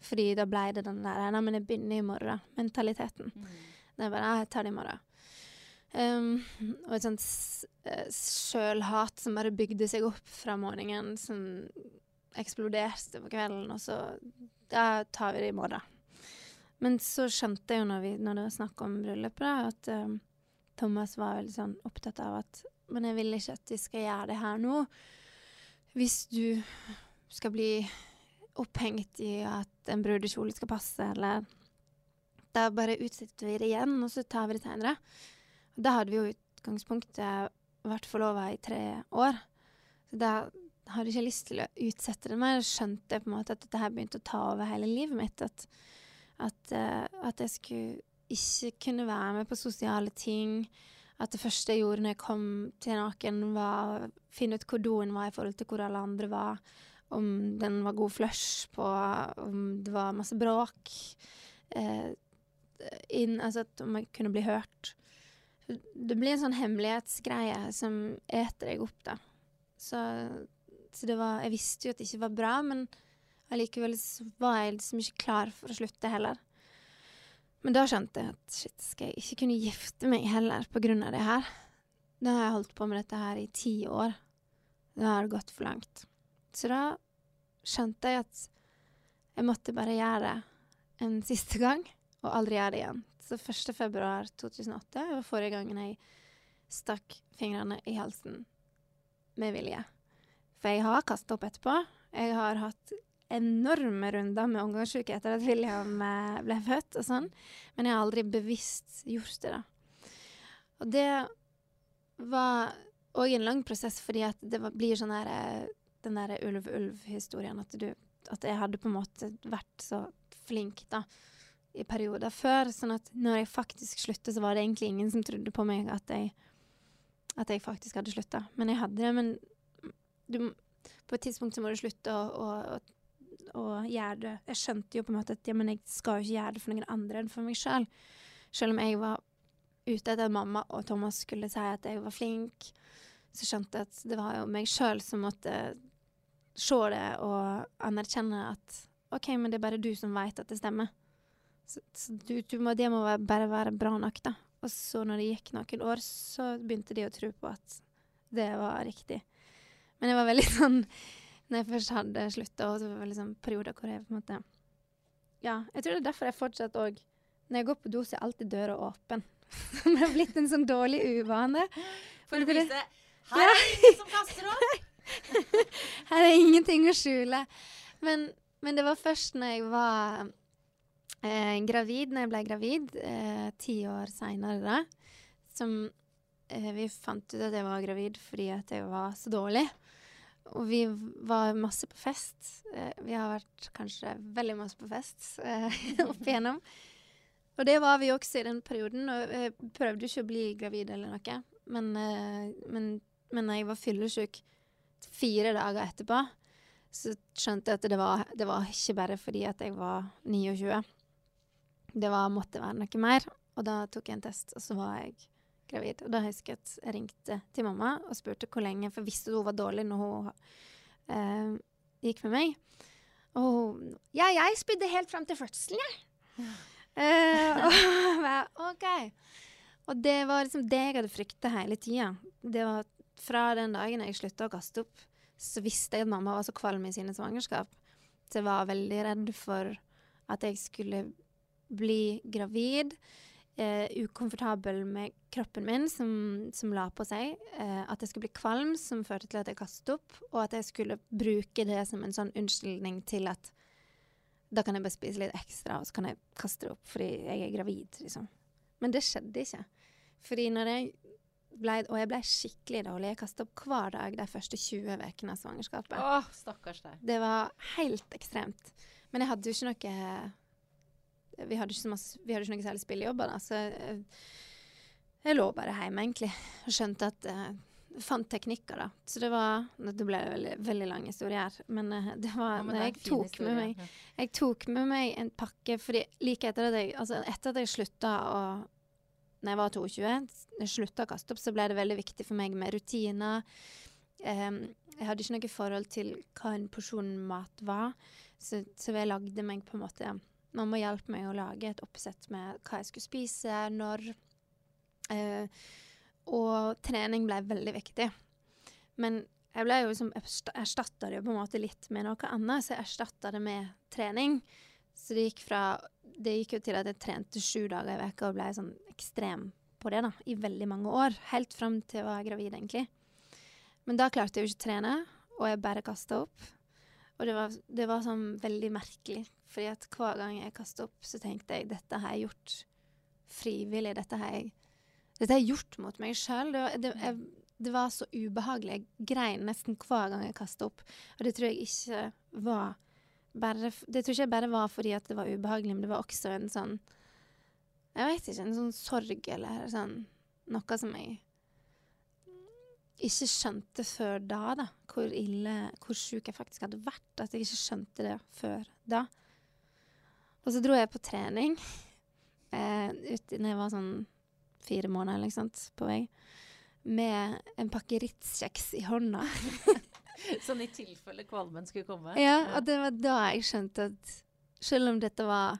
Fordi da ble det den der 'nei, men jeg begynner i morgen'-mentaliteten. Mm. Det er bare 'jeg tar det i morgen'. Um, og et sånt uh, sjølhat som bare bygde seg opp fra morgenen, som eksploderte på kvelden, og så Da tar vi det i morgen. Men så skjønte jeg jo når, vi, når det var snakk om bryllupet, at um, Thomas var veldig sånn opptatt av at Men jeg vil ikke at vi skal gjøre det her nå. Hvis du skal bli opphengt i at en brudekjole skal passe, eller Da bare utsetter vi det igjen, og så tar vi det seinere. Da hadde vi jo utgangspunktet vært forlova i tre år. Så da hadde jeg ikke lyst til å utsette det mer. Skjønte jeg på en måte at dette her begynte å ta over hele livet mitt. At, at, uh, at jeg skulle ikke kunne være med på sosiale ting. At det første jeg gjorde når jeg kom til noen, var å finne ut hvor doen var i forhold til hvor alle andre var. Om den var god flush på, om det var masse bråk. Eh, inn, altså at om jeg kunne bli hørt. Det blir en sånn hemmelighetsgreie som eter deg opp, da. Så, så, det var Jeg visste jo at det ikke var bra, men allikevel var jeg liksom ikke klar for å slutte heller. Men da skjønte jeg at shit, skal jeg ikke kunne gifte meg heller på grunn av det her? Da har jeg holdt på med dette her i ti år. Da har det gått for langt. Så da skjønte jeg at jeg måtte bare gjøre det en siste gang, og aldri gjøre det igjen. Så 1. februar 2008 var forrige gangen jeg stakk fingrene i halsen med vilje. For jeg har kasta opp etterpå. Jeg har hatt enorme runder med omgangssyke etter at William eh, ble født og sånn, men jeg har aldri bevisst gjort det, da. Og det var òg en lang prosess, fordi at det blir sånn her eh, Den derre ulv-ulv-historien, at At jeg hadde på en måte vært så flink, da i perioder før. Sånn at når jeg faktisk sluttet, så var det egentlig ingen som trodde på meg at jeg, at jeg faktisk hadde slutta. Men jeg hadde det. Men du, på et tidspunkt så må du slutte å, å, å, å, gjøre det. Jeg skjønte jo på en måte at ja, jeg skal jo ikke gjøre det for noen andre enn for meg sjøl. Selv. selv om jeg var ute etter at mamma og Thomas skulle si at jeg var flink, så skjønte jeg at det var jo meg sjøl som måtte se det og anerkjenne at OK, men det er bare du som veit at det stemmer. Så, så du, du må, det må bare være bra nok, da. Og så når det gikk noen år, så begynte de å tro på at det var riktig. Men det var veldig *laughs* sånn Når jeg først hadde slutta, og så var veldig sånn perioder hvor jeg på en måte Ja, jeg tror det er derfor jeg fortsatt òg Når jeg går på do, så er alltid døra åpen. *laughs* det har blitt en sånn dårlig uvane. For å vise Her er det ingen som kaster opp! *laughs* Her er ingenting å skjule. Men, men det var først når jeg var eh, gravid når jeg ble gravid, eh, ti år seinere, da, som eh, vi fant ut at jeg var gravid fordi at jeg var så dårlig. Og vi var masse på fest. Eh, vi har vært kanskje veldig masse på fest eh, *laughs* opp igjennom. Og det var vi også i den perioden. Og jeg prøvde ikke å bli gravid eller noe. Men, eh, men, men jeg var fyllesyk fire dager etterpå, så skjønte jeg at det var, det var ikke bare fordi at jeg var 29. Det var, måtte være noe mer. Og da tok jeg en test, og så var jeg gravid. Og da husker jeg at jeg ringte til mamma og spurte hvor lenge, for jeg visste at hun var dårlig når hun eh, gikk med meg. Og hun Ja, jeg spydde helt fram til fødselen, jeg. Eh, og *laughs* jeg OK. Og det var liksom det jeg hadde frykta hele tida. Det var fra den dagen jeg slutta å kaste opp, så visste jeg at mamma var så kvalm i sine svangerskap. Så jeg var veldig redd for at jeg skulle bli gravid. Eh, ukomfortabel med kroppen min, som, som la på seg. Eh, at jeg skulle bli kvalm, som førte til at jeg kastet opp. Og at jeg skulle bruke det som en sånn unnskyldning til at da kan jeg bare spise litt ekstra, og så kan jeg kaste det opp fordi jeg er gravid, liksom. Men det skjedde ikke. Fordi når jeg ble, og jeg ble skikkelig dårlig. Jeg kasta opp hver dag de første 20 ukene av svangerskapet. Åh, stakkars deg. Det var helt ekstremt. Men jeg hadde jo ikke noe Vi hadde ikke, så masse, vi hadde ikke noe særlig spillejobber, da, så jeg, jeg lå bare hjemme, egentlig. Og skjønte at uh, Fant teknikker, da. Så det var Det ble en veldig, veldig lang historie her. Men uh, det var Ja, men det jeg tok historie. med meg Ja. jeg tok med meg en pakke fordi like etter at jeg, altså etter at jeg slutta å Når jeg var 22, jeg slutta å kaste opp, så ble det veldig viktig for meg med rutiner. Um, jeg hadde ikke noe forhold til hva en porsjon mat var, så, så jeg lagde meg på en måte Mamma hjalp meg å lage et oppsett med hva jeg skulle spise, når. Uh, og trening ble veldig viktig. Men jeg ble jo liksom erstatta det på en måte litt med noe annet, så jeg erstatta det med trening. Så det gikk fra Det gikk jo til at jeg trente sju dager i veka og ble sånn ekstrem på det da, i veldig mange år. Helt fram til jeg var gravid, egentlig. Men da klarte jeg jo ikke å trene, og jeg bare kasta opp. Og det var, det var sånn veldig merkelig, fordi at hver gang jeg kasta opp, så tenkte jeg dette har jeg gjort frivillig. Dette har jeg, dette har jeg gjort mot meg sjøl. Det, det, det var så ubehagelig. Jeg grein nesten hver gang jeg kasta opp. Og det tror jeg ikke var bare Det tror ikke jeg bare var fordi at det var ubehagelig, men det var også en sånn Jeg vet ikke, en sånn sorg eller sånn Noe som jeg ikke skjønte før da, da. Hvor ille, hvor sjuk jeg faktisk hadde vært. At jeg ikke skjønte det før da. Og så dro jeg på trening *laughs* eh, ut, når jeg var sånn fire måneder eller noe sånt, på vei. Med en pakke Ritz-kjeks i hånda. *laughs* *laughs* Sånn i tilfelle kvalmen skulle komme. Ja, og det var da jeg skjønte at selv om dette var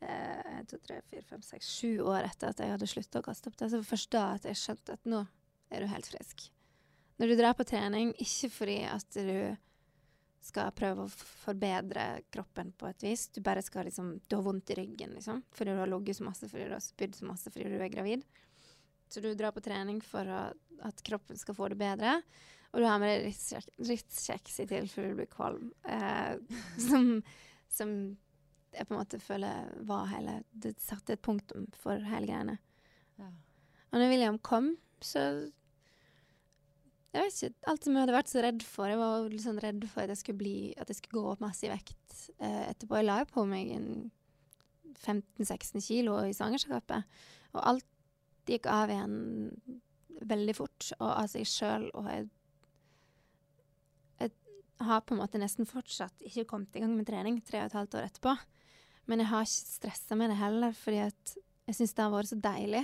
eh, to, tre, fire, fem, seks, sju år etter at jeg hadde slutta å kaste opp, det, så var først da at jeg skjønte at nå er du helt frisk. Når du drar på trening, ikke fordi at du skal prøve å forbedre kroppen på et vis, du bare skal liksom Du har vondt i ryggen, liksom, fordi du har ligget så masse, fordi du har spydd så masse, fordi du er gravid. Så du drar på trening for å, at kroppen skal få det bedre. Og du har med deg Ritz-kjeks i tilfelle du blir kvalm. Eh, *laughs* som, som jeg på en måte føler var hele Det satte et punktum for hele greiene. Ja. Og når William kom, så Jeg vet ikke. Alt som jeg hadde vært så redd for. Jeg var sånn redd for at jeg skulle bli At jeg skulle gå opp masse i vekt eh, etterpå. Jeg la jo på meg en 15-16 kilo i svangerskapet. Og alt gikk av igjen veldig fort, og av seg sjøl. Og jeg har på en måte nesten fortsatt ikke kommet i gang med trening tre og et halvt år etterpå. Men jeg har ikke stressa med det heller, fordi at jeg syns det har vært så deilig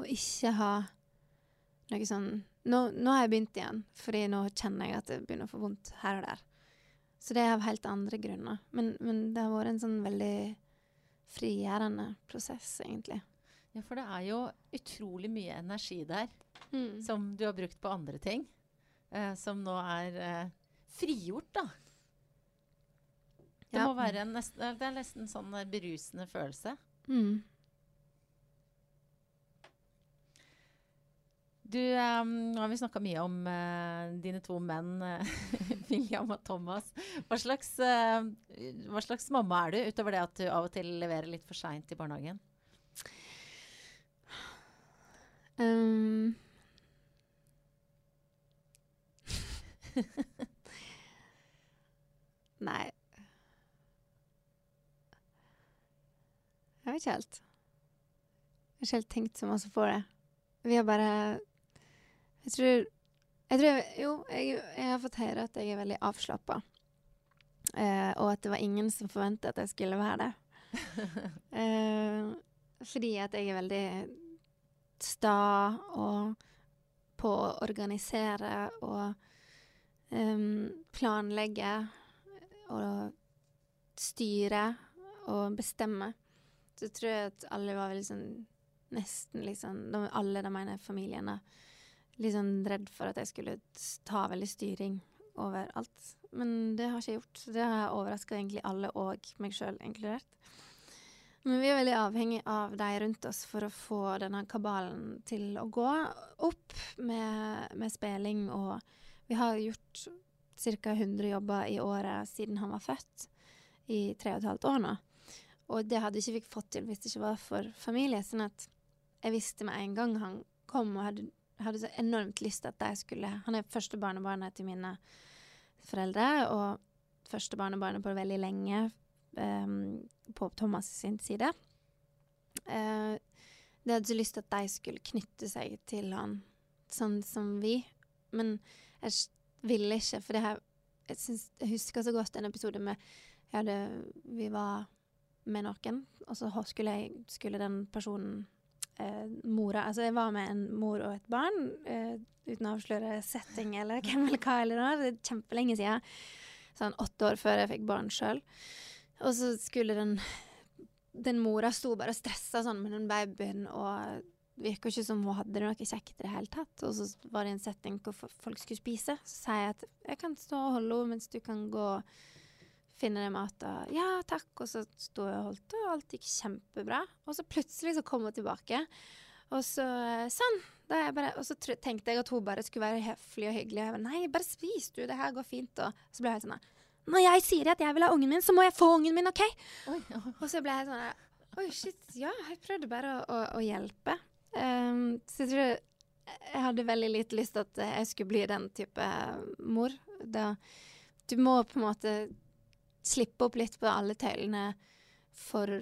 å ikke ha noe sånn nå, nå har jeg begynt igjen, fordi nå kjenner jeg at det begynner å få vondt her og der. Så det er av helt andre grunner. Men, men det har vært en sånn veldig frigjørende prosess, egentlig. Ja, for det er jo utrolig mye energi der Mm. som du har brukt på andre ting. Eh, som nå er eh, frigjort, da. Det Ja. må være en nest, det er nesten sånn berusende følelse. Mm. Du, um, nå har vi snakka mye om uh, dine to menn, eh, *laughs* William og Thomas. Hva slags, uh, hva slags mamma er du, utover det at du av og til leverer litt for seint i barnehagen? Um, *laughs* Nei. Jeg vet ikke helt. Jeg har ikke helt tenkt så masse på det. Vi har bare Jeg tror, jeg tror Jo, jeg, jeg har fått høre at jeg er veldig avslappa. Eh, og at det var ingen som forventet at jeg skulle være det. *laughs* eh, fordi at jeg er veldig sta og på å organisere og um, planlegge og styre og bestemme. Så tror jeg at alle var veldig sånn Nesten liksom de, Alle de mine familiene litt sånn redd for at jeg skulle ta veldig styring over alt. Men det har ikke jeg gjort. Det har overraska egentlig alle, og meg sjøl inkludert. Men vi er veldig avhengig av de rundt oss for å få denne kabalen til å gå opp med, med spilling. Og vi har gjort ca. 100 jobber i året siden han var født, i tre og et halvt år nå. Og det hadde ikke vi fått til hvis det ikke var for familie. Sånn at jeg visste med en gang han kom, og hadde, hadde så enormt lyst til at de skulle Han er første barnebarnet til mine foreldre, og første barnebarnet på veldig lenge um, på Thomas sin side. Uh, de hadde så lyst til at de skulle knytte seg til han, sånn som vi. Men jeg ville ikke, for det her jeg, synes, jeg, husker så godt en episode med hadde, Vi var med noen, og så skulle, jeg, skulle den personen eh, mora Altså, jeg var med en mor og et barn, eh, uten å avsløre setting eller hvem eller hva eller noe. Det er kjempelenge siden. Sånn åtte år før jeg fikk barn sjøl. Og så skulle den Den mora sto bare og stressa sånn med den babyen, og virka ikke som hun hadde det noe kjekt i det hele tatt. Og så var det en setting hvor folk skulle spise. Så sier jeg at jeg kan stå og holde henne mens du kan gå og finne deg mat. Og ja, takk. Og så sto jeg og holdt, og alt gikk kjempebra. Og så plutselig så kom hun tilbake. Og så sånn. Bare, og så tenkte jeg at hun bare skulle være høflig og hyggelig. Og jeg bare, Nei, bare spis du, det her går fint. Og så ble jeg helt sånn når jeg sier at jeg vil ha ungen min, så må jeg få ungen min, OK? Oi, Og så ble jeg sånn Oi, shit. Ja, jeg prøvde bare å, å, å hjelpe. Um, så jeg tror jeg hadde veldig lite lyst til at jeg skulle bli den type mor. Da, du må på en måte slippe opp litt på alle tøylene for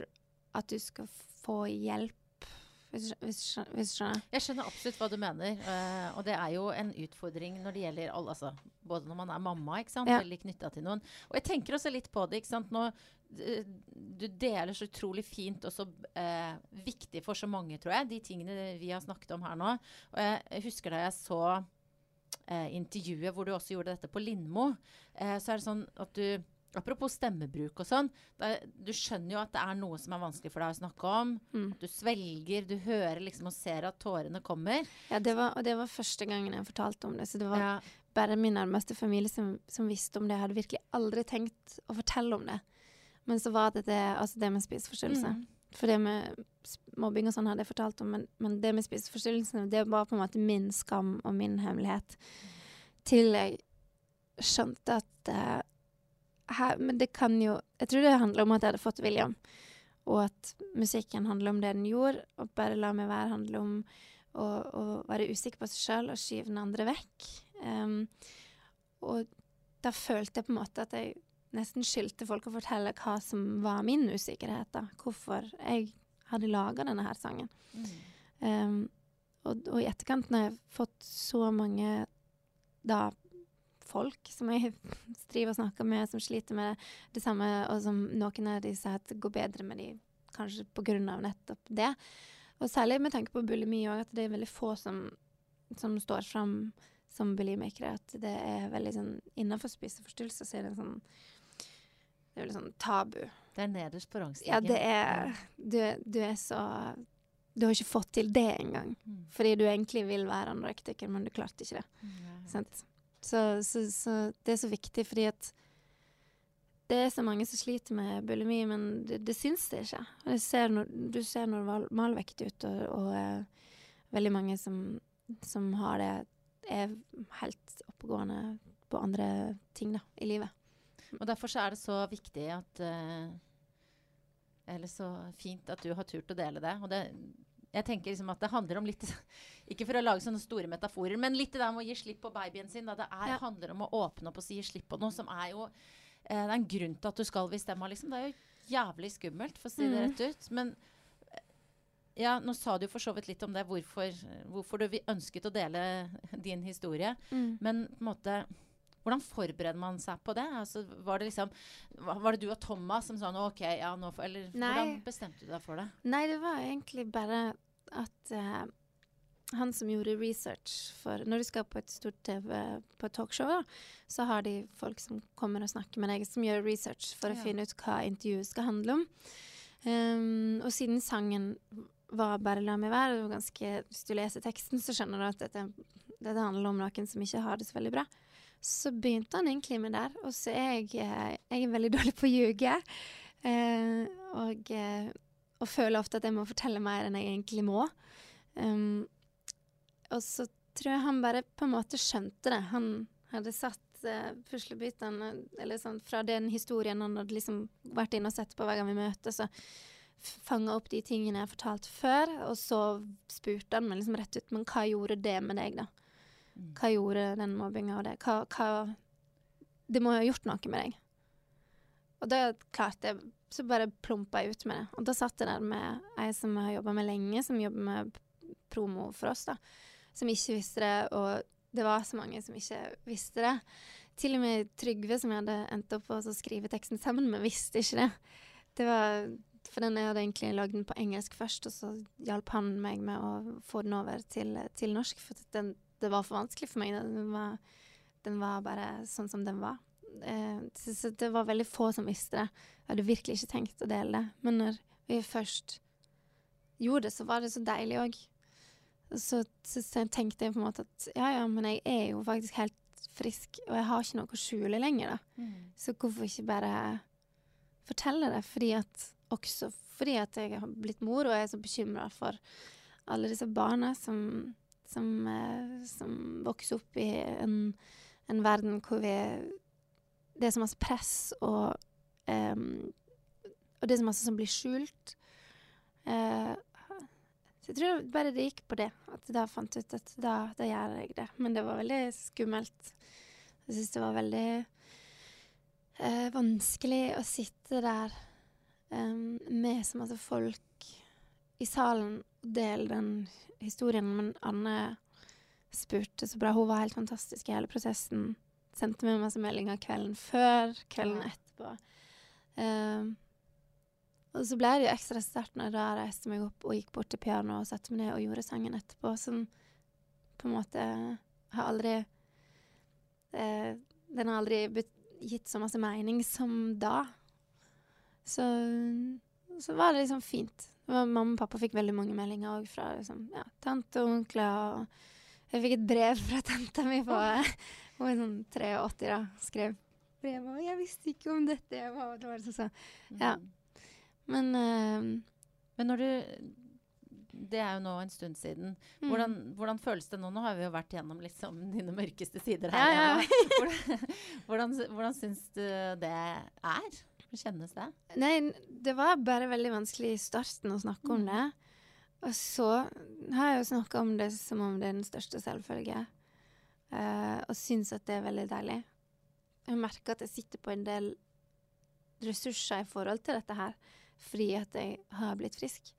at du skal få hjelp hvis, hvis, hvis skjønner. Jeg skjønner absolutt hva du mener. Uh, og det er jo en utfordring når det gjelder alle, altså, både når man er mamma, ikke sant, ja. eller knytta til noen. Og jeg tenker også litt på det. ikke sant, nå du deler så utrolig fint og så uh, viktig for så mange, tror jeg, de tingene vi har snakket om her nå. Og jeg husker da jeg så uh, intervjuet hvor du også gjorde dette på Lindmo, så er det sånn at du Apropos stemmebruk og sånn. Du skjønner jo at det er noe som er vanskelig for deg å snakke om. Mm. Du svelger, du hører liksom og ser at tårene kommer. Ja, det var, og det var første gangen jeg fortalte om det. Så det var ja. bare min nærmeste familie som, som, visste om det. Jeg hadde virkelig aldri tenkt å fortelle om det. Men så var det det, altså det med spiseforstyrrelse. Mm. For det med mobbing og sånn hadde jeg fortalt om, men, men det med spiseforstyrrelsene, det var på en måte min skam og min hemmelighet. Til jeg skjønte at uh, her, men det kan jo Jeg tror det handler om at jeg hadde fått William, og at musikken handler om det den gjorde, og bare la meg være handle om å, å være usikker på seg sjøl og skyve den andre vekk. Um, og da følte jeg på en måte at jeg nesten skyldte folk å fortelle hva som var min usikkerhet. da, Hvorfor jeg hadde laga denne her sangen. Mm. Um, og, og, i etterkant, når jeg har fått så mange da folk som jeg *laughs* driver og snakker med, som sliter med det, samme, og som noen av de sier at går bedre med de, kanskje pga. nettopp det. Og særlig med tanke på bulimi òg, at det er veldig få som, som står fram som bulimikere. At det er veldig sånn Innenfor spiseforstyrrelser så er det sånn Det er veldig sånn tabu. Det er nederst på rangstigen. Ja, det er du, du, er så Du har ikke fått til det engang. Mm. Fordi du egentlig vil være anorektiker, men du klarte ikke det. Mm, sant? Så, så, så, det er så viktig fordi at det er så mange som sliter med bulimi, men det, det syns det ikke. Ser når, du ser malvektig ut, og, og uh, veldig mange som, som, har det, er helt oppegående på andre ting da, i livet. Og derfor er det så viktig at uh, Eller så fint at du har turt å dele det. Og det, jeg tenker liksom at det handler om litt *laughs* Ikke for å lage sånne store metaforer, men litt det der med å gi slipp på babyen sin. Da. Det er, ja. handler om å åpne opp og si slipp på noe som er jo eh, det er en grunn til at du skal hvis stemma, liksom. Det er jo jævlig skummelt, for å si det Mm. rett ut. Men eh, ja, nå sa du for så vidt litt om det, hvorfor, hvorfor du ønsket å dele *laughs* din historie. Mm. Men på en måte hvordan forbereder man seg på det? Altså, var det liksom Var det du og Thomas som sa OK, ja, nå får Eller Nei. hvordan bestemte du deg for det? Nei, det var egentlig bare at uh, han som gjorde research for Når du skal på et stort TV på et talkshow, da, så har de folk som kommer og snakker med deg, som gjør research for å Ja. finne ut hva intervjuet skal handle om. Um, og siden sangen var 'Bare la meg være', ganske, hvis du leser teksten, så skjønner du at dette, dette handler om noen som ikke har det så veldig bra. Så begynte han egentlig med der. Og så er jeg, eh, jeg er veldig *laughs* dårlig på å ljuge. Eh, og, eh, og føler ofte at jeg må fortelle mer enn jeg egentlig må. Um, og så tror jeg han bare på en måte skjønte det. Han hadde satt uh, puslebitene eller sånn, fra den historien han hadde liksom vært inne og sett på hver gang vi møtes. Så fanga opp de tingene jeg fortalte før, og så spurte han meg liksom rett ut Men hva gjorde det med deg, da? Hva gjorde den mobbinga og det? Hva, hva Det må jo ha gjort noe med deg. Og da klarte jeg Så bare plumpa jeg ut med det. Og da satt jeg der med ei som jeg har jobba med lenge, som jobber med promo for oss, da. Som ikke visste det, og det var så mange som ikke visste det. Til og med Trygve, som jeg hadde endt opp å skrive teksten sammen med, visste ikke det. Det var For den jeg hadde egentlig lagd den på engelsk først, og så hjalp han meg med å få den over til, til norsk. For den, det var for vanskelig for meg. Den var, den var bare sånn som den var. Eh, så, så det var veldig få som visste det. Jeg hadde virkelig ikke tenkt å dele det. Men når vi først gjorde det, så var det så deilig òg. Så, så, så tenkte jeg på en måte at ja, ja, men jeg er jo faktisk helt frisk, og jeg har ikke noe å skjule lenger, da. Mm. Så hvorfor ikke bare fortelle det? Fordi at, også fordi at jeg har blitt mor, og jeg er så bekymra for alle disse barna som, som, eh, som vokser opp i en, en verden hvor vi Det er så masse press, og, um, og det er så masse som blir skjult. Uh, så jeg tror bare det gikk på det. At da fant ut at da, da gjør jeg det. Men det var veldig skummelt. Jeg syns det var veldig uh, vanskelig å sitte der um, med så masse folk i salen og dele den historien. Men Anne spurte så bra. Hun var helt fantastisk i hele prosessen. Sendte meg masse meldinger kvelden før, kvelden etterpå. Um, og så ble det jo ekstra sterkt når jeg da reiste meg opp og gikk bort til pianoet og satte meg ned og gjorde sangen etterpå, som på en måte har aldri eh, Den har aldri gitt så masse mening som da. Så, så var det liksom fint. Mamma og pappa fikk veldig mange meldinger òg fra liksom, ja, tante og onkler. Og jeg fikk et brev fra tanta mi på *laughs* Hun er sånn 83, da. Skrev brev og 'Jeg visste ikke om dette'. Jeg var, det var sånn, så. Ja. Mm. Men uh, Men når du Det er jo nå en stund siden. mm. Hvordan, hvordan føles det nå? Nå har vi jo vært gjennom liksom *laughs* dine mørkeste sider Ja, her. ja. Emma. *laughs* Hvordan, hvordan, hvordan syns du det er? Hvordan kjennes det? Nei, det var bare veldig vanskelig i starten å snakke om Mm. det. Og så har jeg jo snakka om det som om det er den største selvfølge. uh, og syns at det er veldig deilig. Jeg merker at jeg sitter på en del ressurser i forhold til dette her, fordi at jeg har blitt frisk.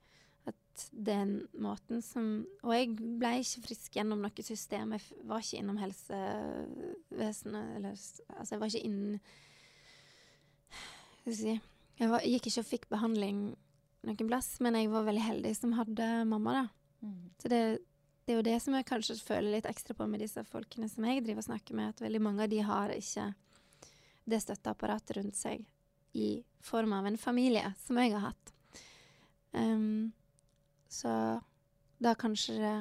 At den måten som Og jeg ble ikke frisk gjennom noe system. Jeg var ikke innom helsevesenet, eller Altså, jeg var ikke innen Skal si Jeg var, gikk ikke og fikk behandling noen plass, men jeg var veldig heldig som hadde mamma, da. Mm. Så det, det er jo det som jeg kanskje føler litt ekstra på med disse folkene som jeg driver og snakker med, at veldig mange av de har ikke det støtteapparatet rundt seg i form av en familie, som jeg har hatt. Um, så da kanskje det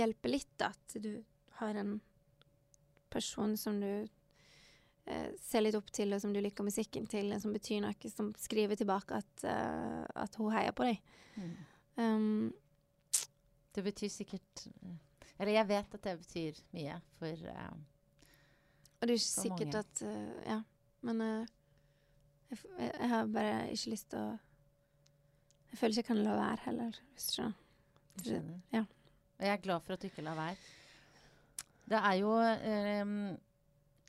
hjelper litt at du har en person som du ser litt opp til, og som du liker musikken til, som betyr noe, som skriver tilbake at, uh, at hun heier på deg. Mm. Um, Det betyr sikkert Eller jeg vet at det betyr mye for uh, Og det er ikke sikkert mange. at uh, Ja. Men eh, jeg, jeg, har bare ikke lyst til å Jeg føler ikke jeg kan la være heller, hvis du skjønner. Ja. Og jeg er glad for at du ikke lar være. Det er jo eh,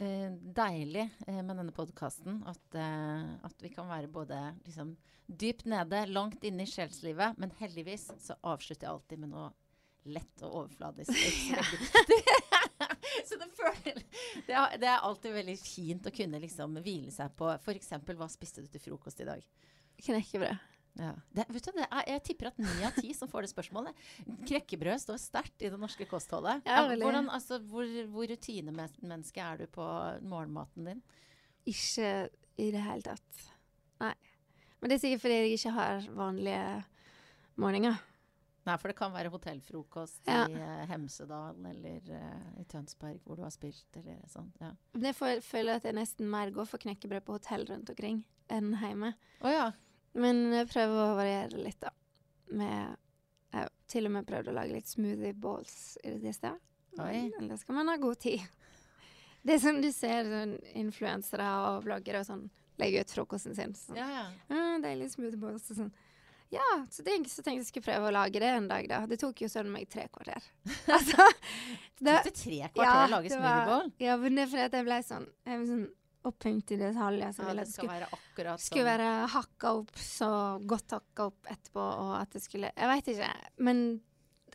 deilig eh, med denne podkasten at, eh, at vi kan være både liksom dypt nede, langt inne i sjelslivet, men heldigvis så avslutter jeg alltid med noe lett og overfladisk. *laughs* Så *laughs* så det, føler, det, er, det er alltid veldig fint å kunne liksom hvile seg på f.eks. hva spiste du til frokost i dag? Knekkebrød. Ja. Det, vet du, er, jeg tipper at ni av ti som får det spørsmålet. Krekkebrød står sterkt i det norske kostholdet. Ja, hvordan, altså, hvor, hvor rutinemenneske er du på morgenmaten din? Ikke i det hele tatt. Nei. Men det er sikkert fordi jeg ikke har vanlige morgener. Nei, for det kan være hotellfrokost Ja. i eh, Hemsedal eller uh, i Tønsberg hvor du har spilt, eller sånt. Ja. Men jeg føler at jeg nesten mer går for knekkebrød på hotell rundt omkring enn hjemme. Oh, ja. Men jeg prøver å variere litt, da. Med Jeg har til og med prøvd å lage litt smoothie balls i det siste. Men da skal man ha god tid. Det er som du ser sånn influensere og vloggere og sånn legge ut frokosten sin. Sånn. ja, ja. Mm, deilig smoothie balls og sånn. Ja, så, det, så tenkte jeg skulle prøve å lage det en dag, da. Det tok jo sånn meg tre kvarter. *laughs* altså, det, Tok det tre kvarter å lage smoothie bowl? Ja, men det er fordi at jeg ble sånn, jeg ble sånn opphengt i detaljer. Så Ja, det skal skulle, være skulle være hakka opp så godt hakka opp etterpå, og at det skulle Jeg veit ikke. Men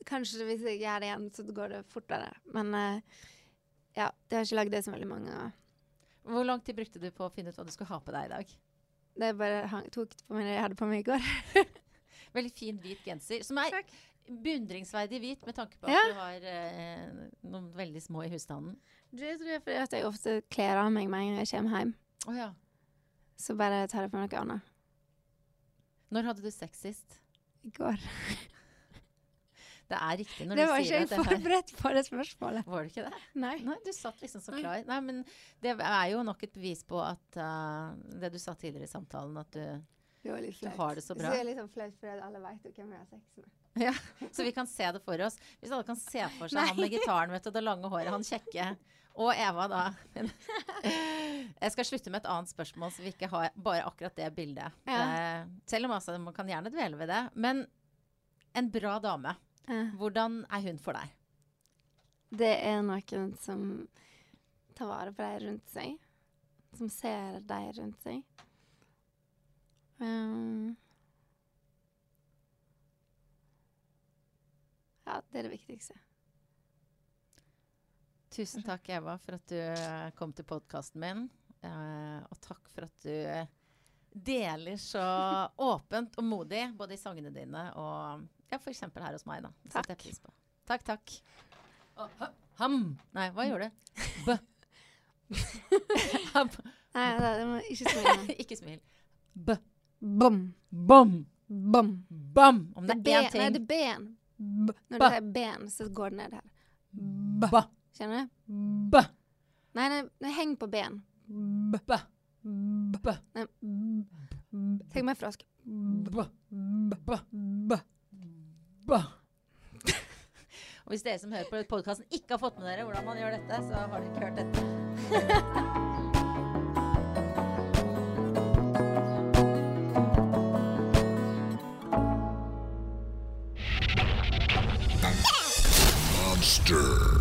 kanskje hvis jeg gjør det igjen, så går det fortere. Men uh, ja, det har ikke lagd det så veldig mange ganger. Hvor lang tid brukte du på å finne ut hva du skulle ha på deg i dag? Det bare hang, tok på meg det jeg hadde på meg i går. *laughs* Veldig fin hvit genser, som er Takk. Beundringsverdig hvit med tanke på at Ja. du har eh, noen veldig små i husstanden. Det tror jeg fordi at jeg ofte kler av meg med en gang jeg kommer hjem. Oh, ja. Så bare tar jeg på noe annet. Når hadde du sex sist? I går. *laughs* Det er riktig når Det du var sier ikke det at det jeg forberedt på det spørsmålet. Var det ikke det? Nei. Nei, du satt liksom så klar. Nei, men det er jo nok et bevis på at uh, det du sa tidligere i samtalen, at du Det var Du har det så bra. Så det er litt sånn flaut fordi alle vet jo hvem jeg har sex med. *laughs* Så vi kan se det for oss. Hvis alle kan se for seg Nei. han med gitaren, vet du, det lange håret, han kjekke. Og Eva, da. *laughs* Jeg skal slutte med et annet spørsmål, så vi ikke har bare akkurat det bildet. Ja. Eh, selv om altså, man kan gjerne dvele ved det. Men en bra dame, hvordan er hun for deg? Det er noen som tar vare på deg rundt seg. Som ser deg rundt seg. Um, ja, det er det viktigste. Tusen takk, Eva, for at du eh, kom til podkasten min. Eh, og takk for at du deler så *laughs* åpent og modig, både i sangene dine og ja, f.eks. her hos meg. da. Det setter jeg pris på. Takk, takk. Og ha- ham! Nei, hva gjorde du? B. Ham. *laughs* Nei, må ikke smile. *laughs* Ikke smil. B. Bom. Bom. Bom. Bam! Om det er én ting. Nei, det er ben. B. Når du sier ben, så går det ned her. B Kjenner du? B Nei, nei, nei heng på ben. B B B Nei. Tenk meg frosk. B B B B Og hvis dere som hører på podkasten ikke har fått med dere hvordan man gjør dette, så har dere ikke hørt dette. *laughs* Monster.